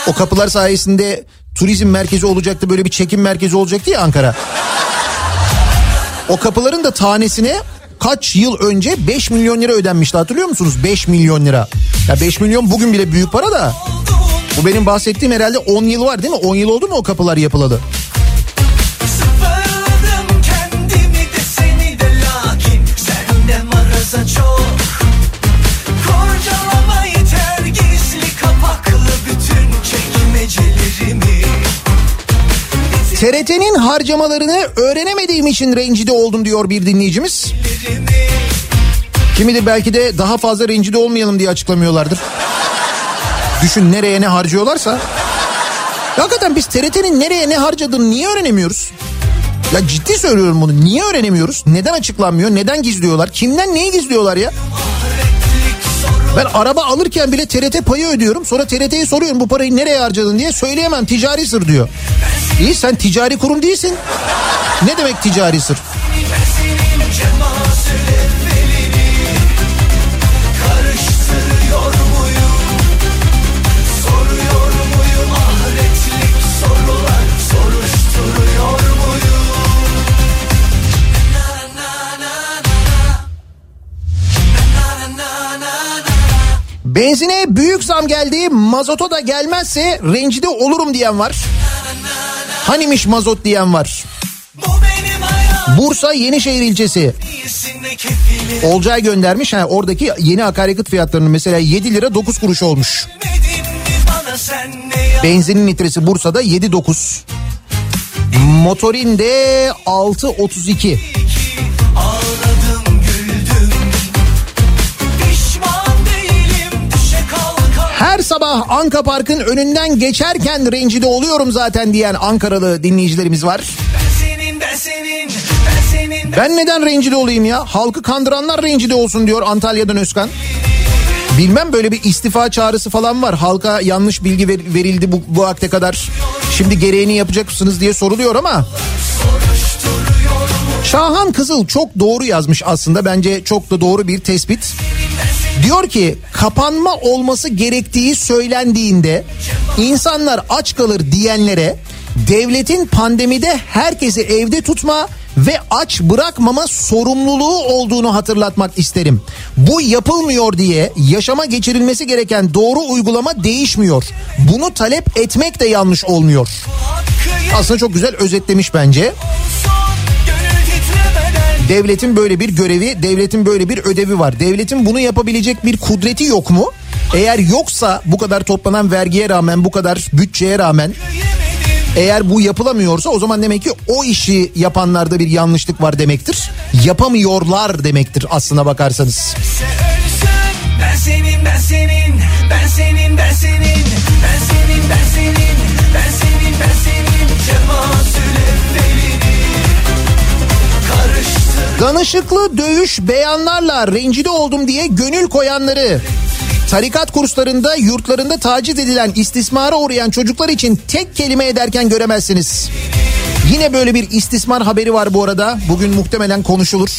O kapılar sayesinde turizm merkezi olacaktı böyle bir çekim merkezi olacaktı ya Ankara. O kapıların da tanesine kaç yıl önce 5 milyon lira ödenmişti hatırlıyor musunuz? 5 milyon lira. Ya 5 milyon bugün bile büyük para da. Bu benim bahsettiğim herhalde 10 yıl var değil mi? 10 yıl oldu mu o kapılar yapılalı? Sıfırladım kendimi de seni de lakin Sende maraza çok TRT'nin harcamalarını öğrenemediğim için rencide oldum diyor bir dinleyicimiz. Kimi de belki de daha fazla rencide olmayalım diye açıklamıyorlardır. Düşün nereye ne harcıyorlarsa. Hakikaten biz TRT'nin nereye ne harcadığını niye öğrenemiyoruz? Ya ciddi söylüyorum bunu. Niye öğrenemiyoruz? Neden açıklanmıyor? Neden gizliyorlar? Kimden neyi gizliyorlar ya? Ben araba alırken bile TRT payı ödüyorum. Sonra TRT'ye soruyorum bu parayı nereye harcadın diye. Söyleyemem ticari sır diyor. İyi sen ticari kurum değilsin. Ne demek ticari sır? Benzine büyük zam geldi mazota da gelmezse rencide olurum diyen var. Hanimiş mazot diyen var. Bursa Yenişehir ilçesi. Olcay göndermiş. Ha, oradaki yeni akaryakıt fiyatlarının mesela 7 lira 9 kuruş olmuş. Benzinin litresi Bursa'da 7.9. Motorin de 6.32. Her sabah Anka Park'ın önünden geçerken rencide oluyorum zaten diyen Ankaralı dinleyicilerimiz var. Ben senin ben senin ben senin Ben neden rencide olayım ya? Halkı kandıranlar rencide olsun diyor Antalya'dan Özkan. Bilmem böyle bir istifa çağrısı falan var. Halka yanlış bilgi ver- verildi bu, bu vakte kadar. Şimdi gereğini yapacaksınız diye soruluyor ama. Şahan Kızıl çok doğru yazmış aslında. Bence çok da doğru bir tespit. Diyor ki kapanma olması gerektiği söylendiğinde insanlar aç kalır diyenlere devletin pandemide herkesi evde tutma ve aç bırakmama sorumluluğu olduğunu hatırlatmak isterim. Bu yapılmıyor diye yaşama geçirilmesi gereken doğru uygulama değişmiyor. Bunu talep etmek de yanlış olmuyor. Aslında çok güzel özetlemiş bence. Devletin böyle bir görevi, devletin böyle bir ödevi var. Devletin bunu yapabilecek bir kudreti yok mu? Eğer yoksa bu kadar toplanan vergiye rağmen, bu kadar bütçeye rağmen eğer bu yapılamıyorsa o zaman demek ki o işi yapanlarda bir yanlışlık var demektir. Yapamıyorlar demektir aslına bakarsanız. Ben senin, ben senin, ben senin, ben senin, ben senin, ben senin, Danışıklı dövüş beyanlarla rencide oldum diye gönül koyanları tarikat kurslarında yurtlarında taciz edilen istismara uğrayan çocuklar için tek kelime ederken göremezsiniz. Yine böyle bir istismar haberi var bu arada. Bugün muhtemelen konuşulur.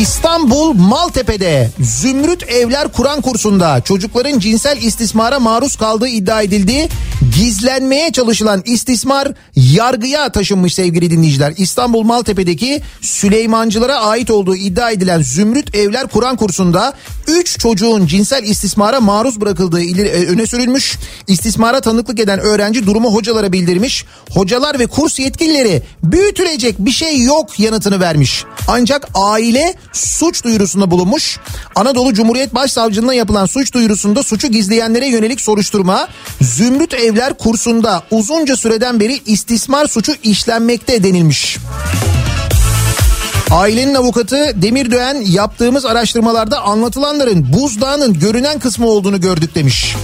İstanbul Maltepe'de Zümrüt Evler Kur'an kursunda çocukların cinsel istismara maruz kaldığı iddia edildi. Gizlenmeye çalışılan istismar yargıya taşınmış sevgili dinleyiciler. İstanbul Maltepe'deki Süleymancılara ait olduğu iddia edilen Zümrüt Evler Kur'an kursunda 3 çocuğun cinsel istismara maruz bırakıldığı e, öne sürülmüş. İstismara tanıklık eden öğrenci durumu hocalara bildirmiş. Hocalar ve kurs yetkilileri büyütülecek bir şey yok yanıtını vermiş. Ancak aile suç duyurusunda bulunmuş. Anadolu Cumhuriyet Başsavcılığına yapılan suç duyurusunda suçu gizleyenlere yönelik soruşturma Zümrüt Evler kursunda uzunca süreden beri istismar suçu işlenmekte denilmiş. Ailenin avukatı Demirdöğen yaptığımız araştırmalarda anlatılanların buzdağının görünen kısmı olduğunu gördük demiş.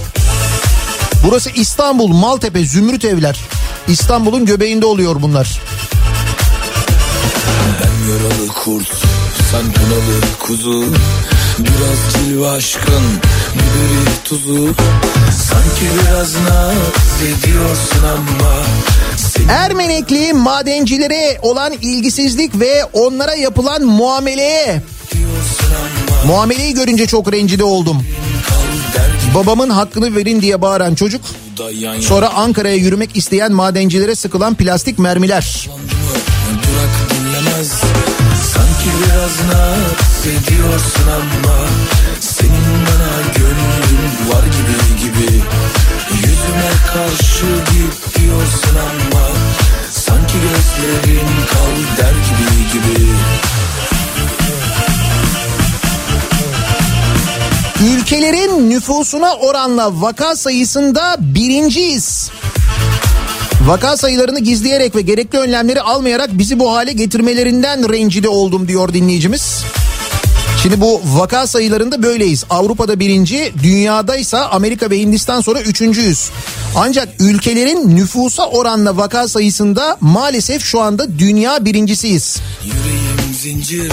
Burası İstanbul Maltepe Zümrüt Evler. İstanbul'un göbeğinde oluyor bunlar. Ben yaralı kurt, sen kınalı kuzu Biraz cilve aşkın, biberi tuzu Sanki biraz naz ediyorsun ama Ermenekli madencilere olan ilgisizlik ve onlara yapılan muameleye muameleyi görünce çok rencide oldum. Babamın hakkını verin diye bağıran çocuk sonra Ankara'ya yürümek isteyen madencilere sıkılan plastik mermiler. Sanki biraz naz ediyorsun ama Senin bana gönlün var gibi gibi Yüzüme karşı git ama Sanki gözlerin kal der gibi gibi Ülkelerin nüfusuna oranla vaka sayısında birinciyiz. Vaka sayılarını gizleyerek ve gerekli önlemleri almayarak bizi bu hale getirmelerinden rencide oldum diyor dinleyicimiz. Şimdi bu vaka sayılarında böyleyiz. Avrupa'da birinci, dünyadaysa Amerika ve Hindistan sonra üçüncüyüz. Ancak ülkelerin nüfusa oranla vaka sayısında maalesef şu anda dünya birincisiyiz. Yüreğim zincir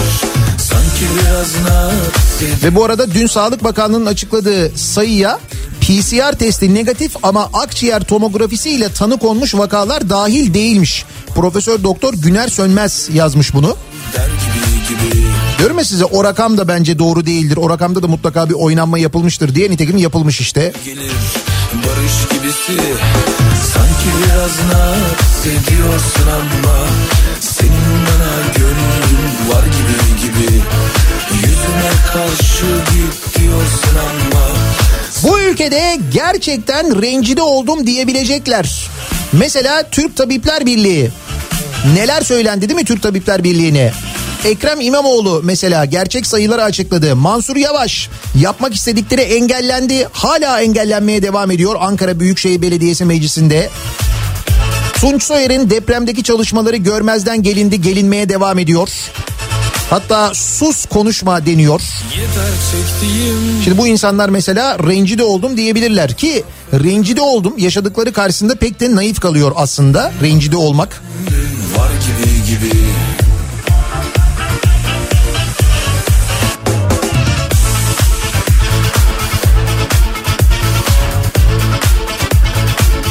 Ve bu arada dün Sağlık Bakanlığı'nın açıkladığı sayıya PCR testi negatif ama akciğer tomografisi ile tanı konmuş vakalar dahil değilmiş. Profesör Doktor Güner Sönmez yazmış bunu. Diyorum ya size o rakam da bence doğru değildir. O rakamda da mutlaka bir oynanma yapılmıştır diye nitekim yapılmış işte. gelir barış gibisi Sanki biraz naz ediyorsun ama Senin bana gönlün var gibi Bu ülkede gerçekten rencide oldum diyebilecekler. Mesela Türk Tabipler Birliği. Neler söylendi değil mi Türk Tabipler Birliği'ne? Ekrem İmamoğlu mesela gerçek sayıları açıkladı. Mansur Yavaş yapmak istedikleri engellendi. Hala engellenmeye devam ediyor Ankara Büyükşehir Belediyesi Meclisi'nde. Tunç Soyer'in depremdeki çalışmaları görmezden gelindi, gelinmeye devam ediyor. Hatta sus konuşma deniyor. Şimdi bu insanlar mesela rencide oldum diyebilirler ki rencide oldum yaşadıkları karşısında pek de naif kalıyor aslında rencide olmak. var gibi gibi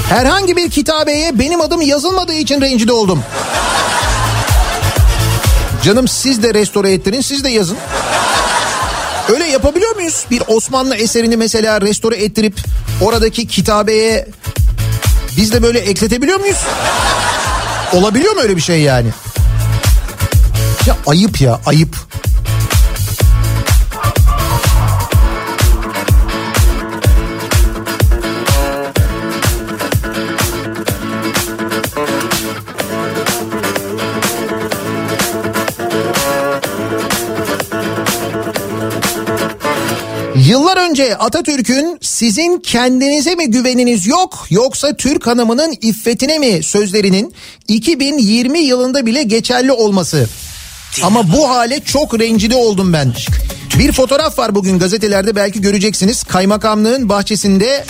Herhangi bir kitabeye benim adım yazılmadığı için rencide oldum. Canım siz de restore ettirin siz de yazın. Öyle yapabiliyor muyuz? Bir Osmanlı eserini mesela restore ettirip oradaki kitabeye biz de böyle ekletebiliyor muyuz? Olabiliyor mu öyle bir şey yani? Ya ayıp ya ayıp. Önce Atatürk'ün sizin kendinize mi güveniniz yok yoksa Türk hanımının iffetine mi sözlerinin 2020 yılında bile geçerli olması. Ama bu hale çok rencide oldum ben. Bir fotoğraf var bugün gazetelerde belki göreceksiniz. Kaymakamlığın bahçesinde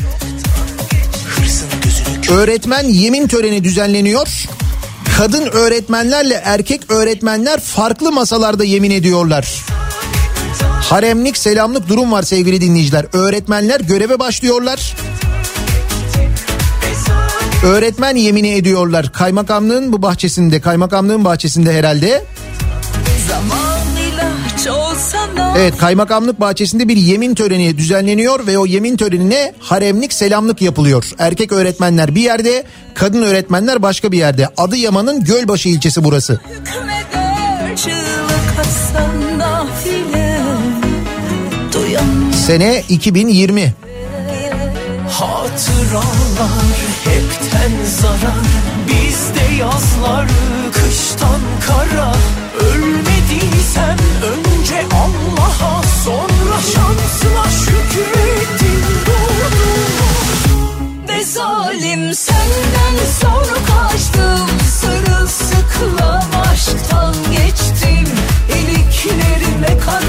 öğretmen yemin töreni düzenleniyor. Kadın öğretmenlerle erkek öğretmenler farklı masalarda yemin ediyorlar. Haremlik selamlık durum var sevgili dinleyiciler. Öğretmenler göreve başlıyorlar. Öğretmen yemini ediyorlar. Kaymakamlığın bu bahçesinde, kaymakamlığın bahçesinde herhalde. Evet kaymakamlık bahçesinde bir yemin töreni düzenleniyor ve o yemin törenine haremlik selamlık yapılıyor. Erkek öğretmenler bir yerde, kadın öğretmenler başka bir yerde. Adıyaman'ın Gölbaşı ilçesi burası. hükmeder Çığlık Sene 2020. Hatıralar hepten zarar Bizde yazlar kıştan kara. Ölmediysen önce Allah'a Sonra şansına şükrettin doğru. Ne zalim senden sonra kaçtım Sırılsıklam aşktan geçtim. İliklerime kadar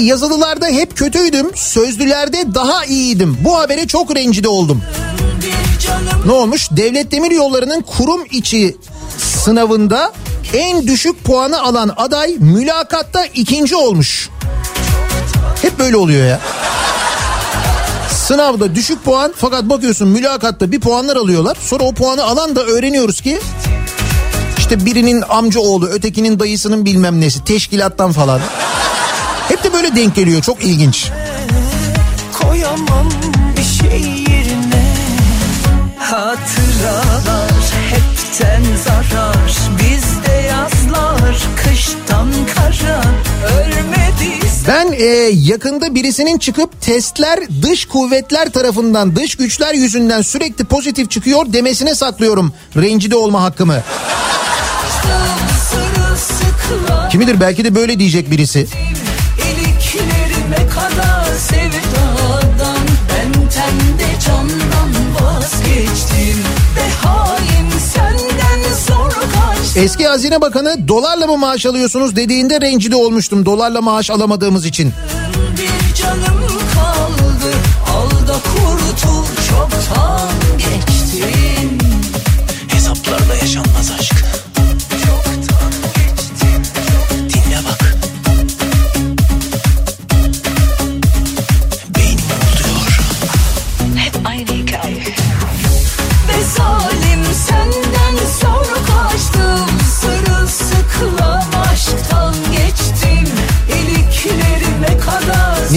yazılılarda hep kötüydüm, sözlülerde daha iyiydim. Bu habere çok rencide oldum. Ne olmuş? Devlet Demir Yolları'nın kurum içi sınavında en düşük puanı alan aday mülakatta ikinci olmuş. Hep böyle oluyor ya. Sınavda düşük puan fakat bakıyorsun mülakatta bir puanlar alıyorlar. Sonra o puanı alan da öğreniyoruz ki işte birinin amca oğlu ötekinin dayısının bilmem nesi teşkilattan falan. Hep de böyle denk geliyor çok ilginç. Koyamam bir şey yerine Hatıralar hepten zarar Bizde yazlar kıştan kara Ben e, yakında birisinin çıkıp testler dış kuvvetler tarafından dış güçler yüzünden sürekli pozitif çıkıyor demesine saklıyorum rencide olma hakkımı. sırılsıklam Kimidir belki de böyle diyecek birisi. Eski Hazine Bakanı dolarla mı maaş alıyorsunuz dediğinde rencide olmuştum dolarla maaş alamadığımız için.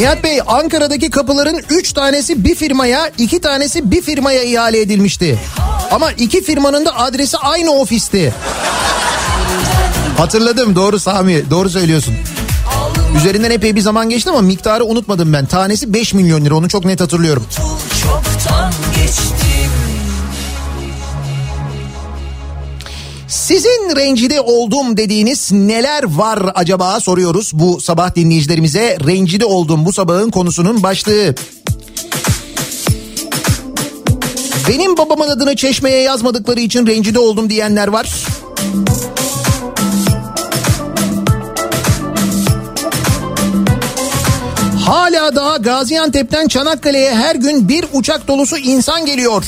Nihat Bey Ankara'daki kapıların 3 tanesi bir firmaya 2 tanesi bir firmaya ihale edilmişti. Ama iki firmanın da adresi aynı ofisti. Hatırladım doğru Sami doğru söylüyorsun. Üzerinden epey bir zaman geçti ama miktarı unutmadım ben. Tanesi 5 milyon lira onu çok net hatırlıyorum. Çoktan Sizin rencide oldum dediğiniz neler var acaba soruyoruz bu sabah dinleyicilerimize. Rencide oldum bu sabahın konusunun başlığı. Benim babamın adını çeşmeye yazmadıkları için rencide oldum diyenler var. Hala daha Gaziantep'ten Çanakkale'ye her gün bir uçak dolusu insan geliyor.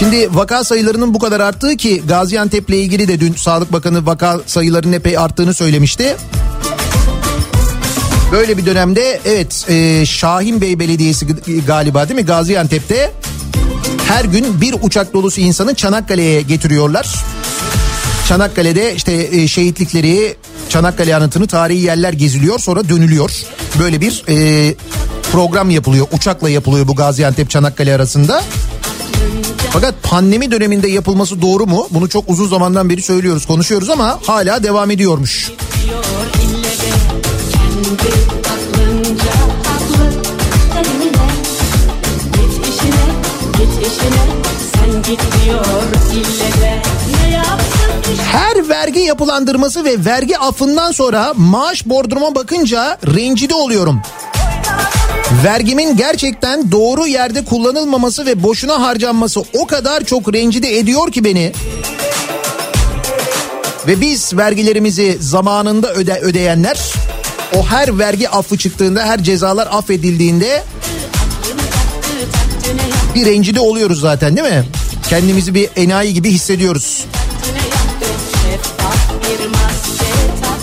Şimdi vaka sayılarının bu kadar arttığı ki Gaziantep'le ilgili de dün Sağlık Bakanı vaka sayılarının epey arttığını söylemişti. Böyle bir dönemde evet e, Şahin Bey Belediyesi galiba değil mi Gaziantep'te Her gün bir uçak dolusu insanı Çanakkale'ye getiriyorlar. Çanakkale'de işte e, şehitlikleri, Çanakkale anıtını, tarihi yerler geziliyor sonra dönülüyor. Böyle bir e, program yapılıyor. Uçakla yapılıyor bu Gaziantep Çanakkale arasında. Fakat pandemi döneminde yapılması doğru mu? Bunu çok uzun zamandan beri söylüyoruz, konuşuyoruz ama hala devam ediyormuş. Her vergi yapılandırması ve vergi affından sonra maaş bordroma bakınca rencide oluyorum. Vergimin gerçekten doğru yerde kullanılmaması ve boşuna harcanması o kadar çok rencide ediyor ki beni. Ve biz vergilerimizi zamanında öde ödeyenler o her vergi affı çıktığında her cezalar affedildiğinde bir rencide oluyoruz zaten değil mi? Kendimizi bir enayi gibi hissediyoruz.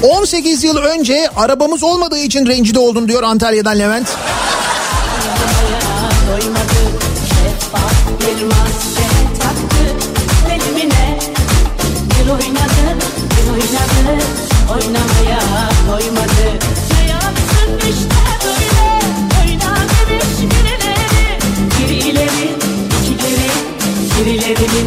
18 yıl önce arabamız olmadığı için rencide oldum diyor Antalya'dan Levent. Bir maske taktı Elimine Bir oynadı Bir oynadı Oynamaya koymadı Ne yapsın işte böyle Oyna demiş birileri Bir ileri iki geri Birilerinin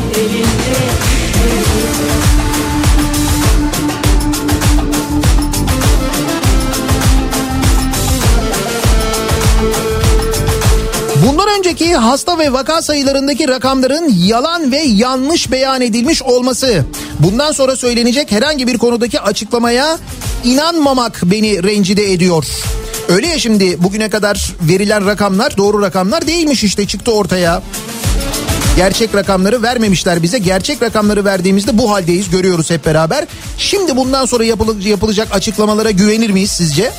Hasta ve vaka sayılarındaki rakamların yalan ve yanlış beyan edilmiş olması. Bundan sonra söylenecek herhangi bir konudaki açıklamaya inanmamak beni rencide ediyor. Öyle ya şimdi bugüne kadar verilen rakamlar doğru rakamlar değilmiş işte çıktı ortaya. Gerçek rakamları vermemişler bize. Gerçek rakamları verdiğimizde bu haldeyiz görüyoruz hep beraber. Şimdi bundan sonra yapılacak açıklamalara güvenir miyiz sizce?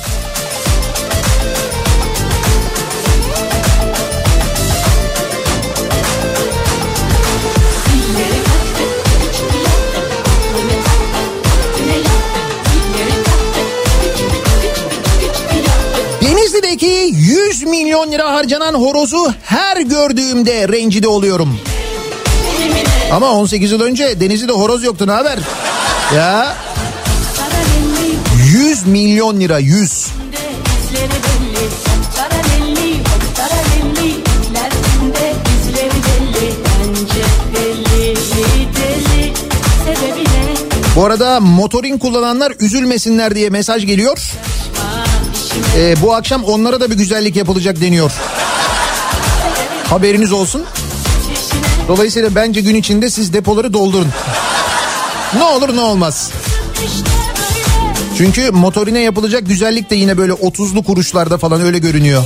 100 milyon lira harcanan horozu her gördüğümde rencide oluyorum. Ama 18 yıl önce Denizli'de horoz yoktu ne haber? Ya 100 milyon lira 100. izleri belli Taralelli, taralelli İlerinde izleri belli Bence belli, deli Sebebi ne? Bu arada motorin kullananlar üzülmesinler diye mesaj geliyor. Ee, bu akşam onlara da bir güzellik yapılacak deniyor. Haberiniz olsun. Dolayısıyla bence gün içinde siz depoları doldurun. Ne olur ne olmaz. Çünkü motorine yapılacak güzellik de yine böyle 30'lu kuruşlarda falan öyle görünüyor.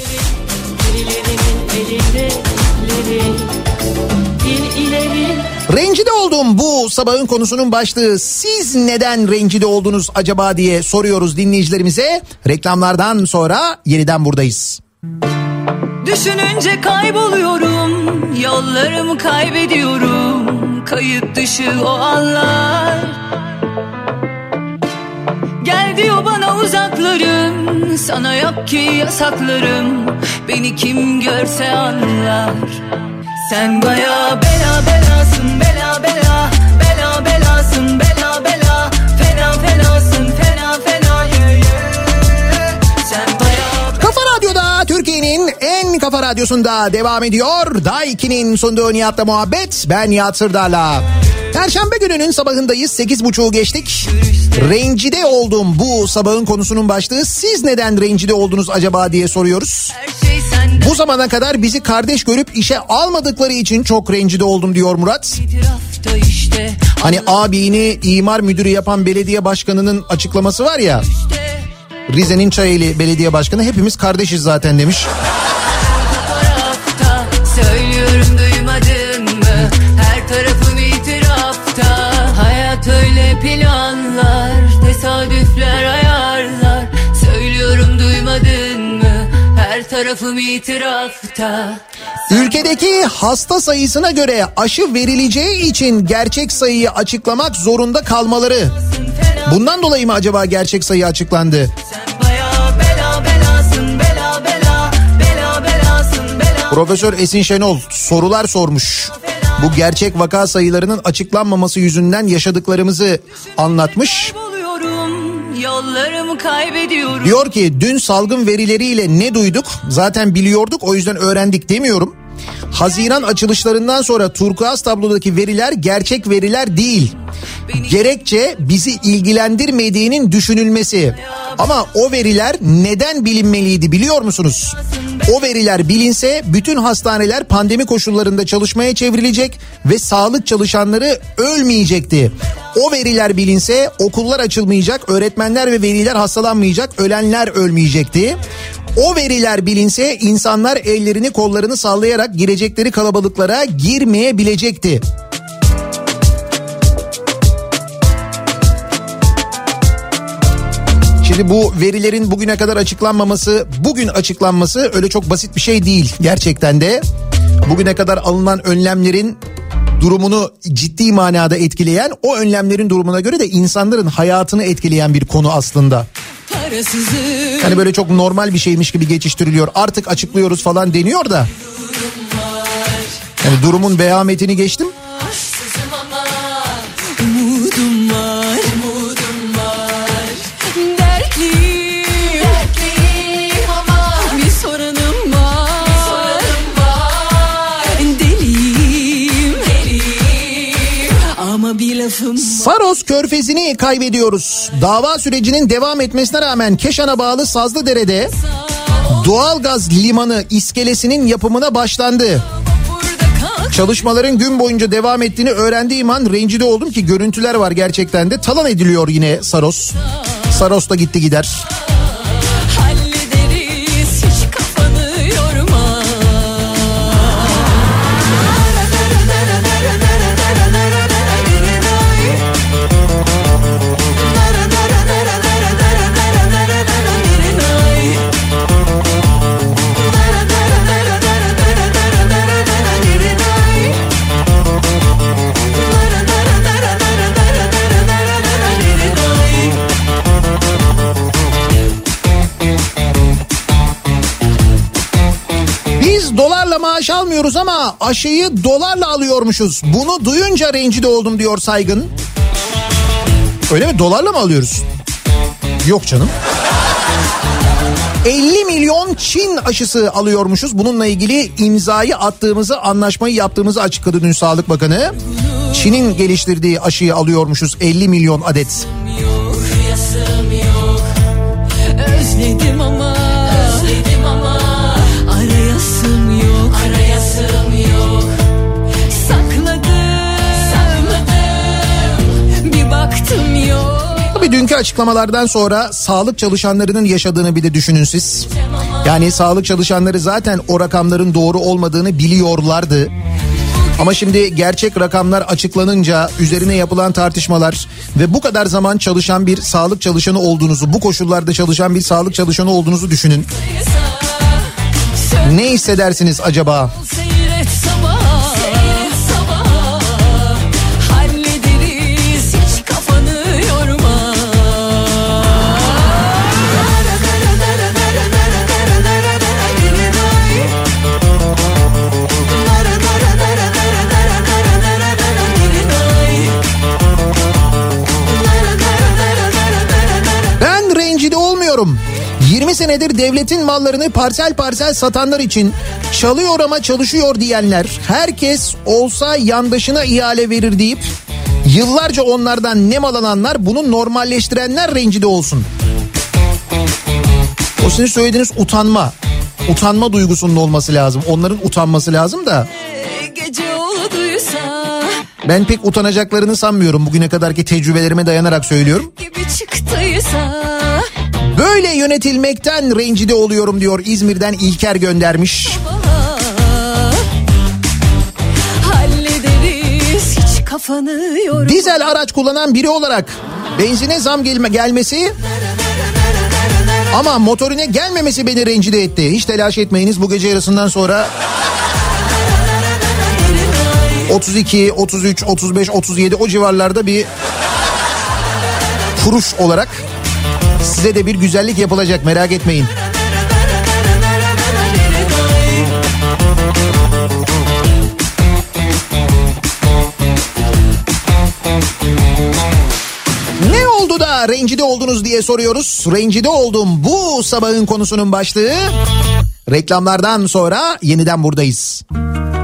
Oldum bu sabahın konusunun başlığı. Siz neden rencide oldunuz acaba diye soruyoruz dinleyicilerimize. Reklamlardan sonra yeniden buradayız. Düşününce kayboluyorum Yollarımı kaybediyorum Kayıt dışı o anlar Gel diyor bana uzaklarım Sana yok ki yasaklarım Beni kim görse anlar Sen baya bela belasın Bela bela Bela belasın Bela bela Fena fenasın Fena fena. Sen baya Kafa Radyo'da Türkiye'nin en kafa radyosunda devam ediyor. Daiki'nin sunduğu Nihat'la muhabbet. Ben Nihat Sırdar'la. Perşembe gününün sabahındayız. 8.30'u geçtik. Rencide oldum bu sabahın konusunun başlığı. Siz neden rencide oldunuz acaba diye soruyoruz. şey Bu zamana kadar bizi kardeş görüp işe almadıkları için çok rencide oldum diyor Murat. işte Hani abini imar müdürü yapan belediye başkanının açıklaması var ya. Rize'nin Çayeli Belediye Başkanı hepimiz kardeşiz zaten demiş. Tarafım itirafta Ülkedeki hasta sayısına göre aşı verileceği için gerçek sayıyı açıklamak zorunda kalmaları. Bundan dolayı mı acaba gerçek sayı açıklandı? Profesör Esin Şenol sorular sormuş. bu gerçek vaka sayılarının açıklanmaması yüzünden yaşadıklarımızı anlatmış. Yollarımı kaybediyorum. Diyor ki dün salgın verileriyle ne duyduk? Zaten biliyorduk o yüzden öğrendik demiyorum. Haziran açılışlarından sonra turkuaz tablodaki veriler gerçek veriler değil. Gerekçe bizi ilgilendirmediğinin düşünülmesi. Ama o veriler neden bilinmeliydi biliyor musunuz? O veriler bilinse bütün hastaneler pandemi koşullarında çalışmaya çevrilecek ve sağlık çalışanları ölmeyecekti. O veriler bilinse okullar açılmayacak, öğretmenler ve veliler hastalanmayacak, ölenler ölmeyecekti. O veriler bilinse insanlar ellerini kollarını sallayarak girecekleri kalabalıklara girmeyebilecekti. Şimdi bu verilerin bugüne kadar açıklanmaması, bugün açıklanması öyle çok basit bir şey değil gerçekten de. Bugüne kadar alınan önlemlerin durumunu ciddi manada etkileyen, o önlemlerin durumuna göre de insanların hayatını etkileyen bir konu aslında. Hani böyle çok normal bir şeymiş gibi geçiştiriliyor. Artık açıklıyoruz falan deniyor da. Yani durumun vehametini geçtim. Saros körfezini kaybediyoruz. Dava sürecinin devam etmesine rağmen Keşan'a bağlı Sazlıdere'de doğalgaz limanı iskelesinin yapımına başlandı. Çalışmaların gün boyunca devam ettiğini öğrendiğim an rencide oldum ki görüntüler var gerçekten de. Talan ediliyor yine Saros. Saros da gitti gider. Maaş almıyoruz ama aşıyı dolarla alıyormuşuz. Bunu duyunca rencide oldum diyor Saygın. Öyle mi? Dolarla mı alıyoruz? Yok canım. 50 milyon Çin aşısı alıyormuşuz. Bununla ilgili imzayı attığımızı, anlaşmayı yaptığımızı açıkladı dün Sağlık Bakanı. Çin'in geliştirdiği aşıyı alıyormuşuz 50 milyon adet. Dünkü açıklamalardan sonra sağlık çalışanlarının yaşadığını bir de düşünün siz. Yani sağlık çalışanları zaten o rakamların doğru olmadığını biliyorlardı. Ama şimdi gerçek rakamlar açıklanınca üzerine yapılan tartışmalar ve bu kadar zaman çalışan bir sağlık çalışanı olduğunuzu, bu koşullarda çalışan bir sağlık çalışanı olduğunuzu düşünün. Ne hissedersiniz acaba? Seyret 20 senedir devletin mallarını parsel parsel satanlar için çalıyor ama çalışıyor diyenler herkes olsa yandaşına ihale verir deyip yıllarca onlardan nemalananlar bunu normalleştirenler rencide olsun. O sizin söylediğiniz utanma. Utanma duygusunun olması lazım. Onların utanması lazım da ben pek utanacaklarını sanmıyorum. Bugüne kadarki tecrübelerime dayanarak söylüyorum. gibi çıktıysa Böyle yönetilmekten rencide oluyorum diyor İzmir'den İlker göndermiş. Dizel araç kullanan biri olarak benzine zam gelme gelmesi ama motorine gelmemesi beni rencide etti. Hiç telaş etmeyiniz bu gece yarısından sonra 32, 33, 35, 37 o civarlarda bir kuruş olarak Size de bir güzellik yapılacak merak etmeyin. Ne oldu da rencide oldunuz diye soruyoruz. Rencide oldum bu sabahın konusunun başlığı. Reklamlardan sonra yeniden buradayız. Müzik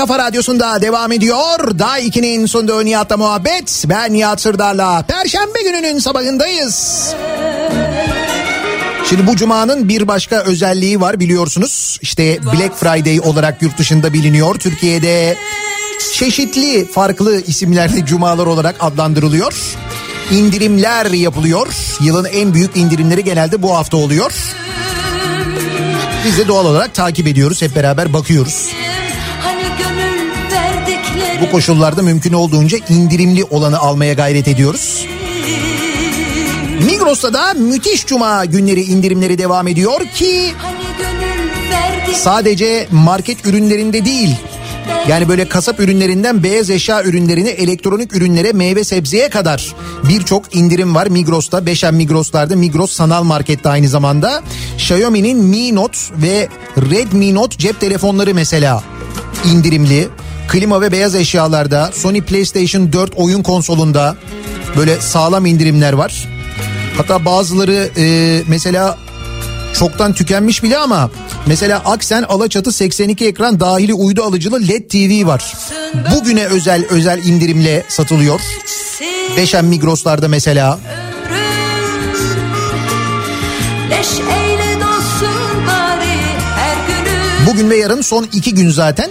kafa radyosunda devam ediyor. Daha 2'nin sunduğu Nihat'la muhabbet. Ben Nihat Sırdar'la. Perşembe gününün sabahındayız. Şimdi bu cumanın bir başka özelliği var biliyorsunuz. İşte Black Friday olarak yurt dışında biliniyor. Türkiye'de çeşitli farklı isimlerle cumalar olarak adlandırılıyor. İndirimler yapılıyor. Yılın en büyük indirimleri genelde bu hafta oluyor. Biz de doğal olarak takip ediyoruz. Hep beraber bakıyoruz. Bu koşullarda mümkün olduğunca indirimli olanı almaya gayret ediyoruz. Migros'ta da müthiş cuma günleri indirimleri devam ediyor ki Hani sadece market ürünlerinde değil yani böyle kasap ürünlerinden beyaz eşya ürünlerine, elektronik ürünlere, meyve sebzeye kadar birçok indirim var Migros'ta. Beşen Migros'larda, Migros sanal markette aynı zamanda. Xiaomi'nin Mi Note ve Redmi Note cep telefonları mesela indirimli. Klima ve beyaz eşyalarda, Sony PlayStation 4 oyun konsolunda böyle sağlam indirimler var. Hatta bazıları e, mesela çoktan tükenmiş bile ama mesela Aksen Alaçatı 82 ekran dahili uydu alıcılı LED TV var. Bugüne özel özel indirimle satılıyor. Beşen Migros'larda mesela. Bugün ve yarın son iki gün zaten.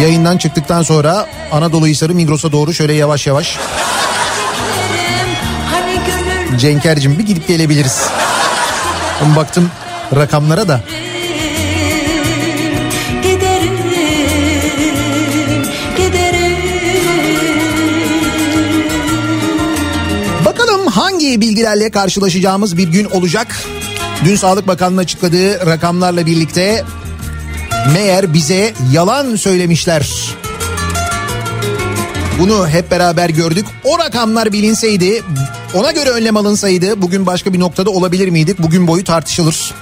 Yayından çıktıktan sonra Anadolu Hisarı Migros'a doğru şöyle yavaş yavaş Cenker'cim bir gidip gelebiliriz. Baktım rakamlara da. Bakalım hangi bilgilerle karşılaşacağımız bir gün olacak. Dün Sağlık Bakanlığı açıkladığı rakamlarla birlikte meğer bize yalan söylemişler. Bunu hep beraber gördük. O rakamlar bilinseydi, ona göre önlem alınsaydı bugün başka bir noktada olabilir miydik? Bugün boyu tartışılır.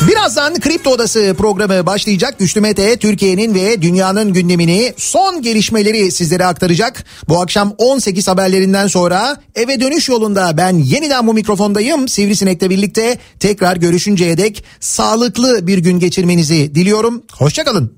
Birazdan Kripto Odası programı başlayacak. Güçlü Mete Türkiye'nin ve dünyanın gündemini son gelişmeleri sizlere aktaracak. Bu akşam 18 haberlerinden sonra eve dönüş yolunda ben yeniden bu mikrofondayım. Sivrisinek'le birlikte tekrar görüşünceye dek sağlıklı bir gün geçirmenizi diliyorum. Hoşçakalın.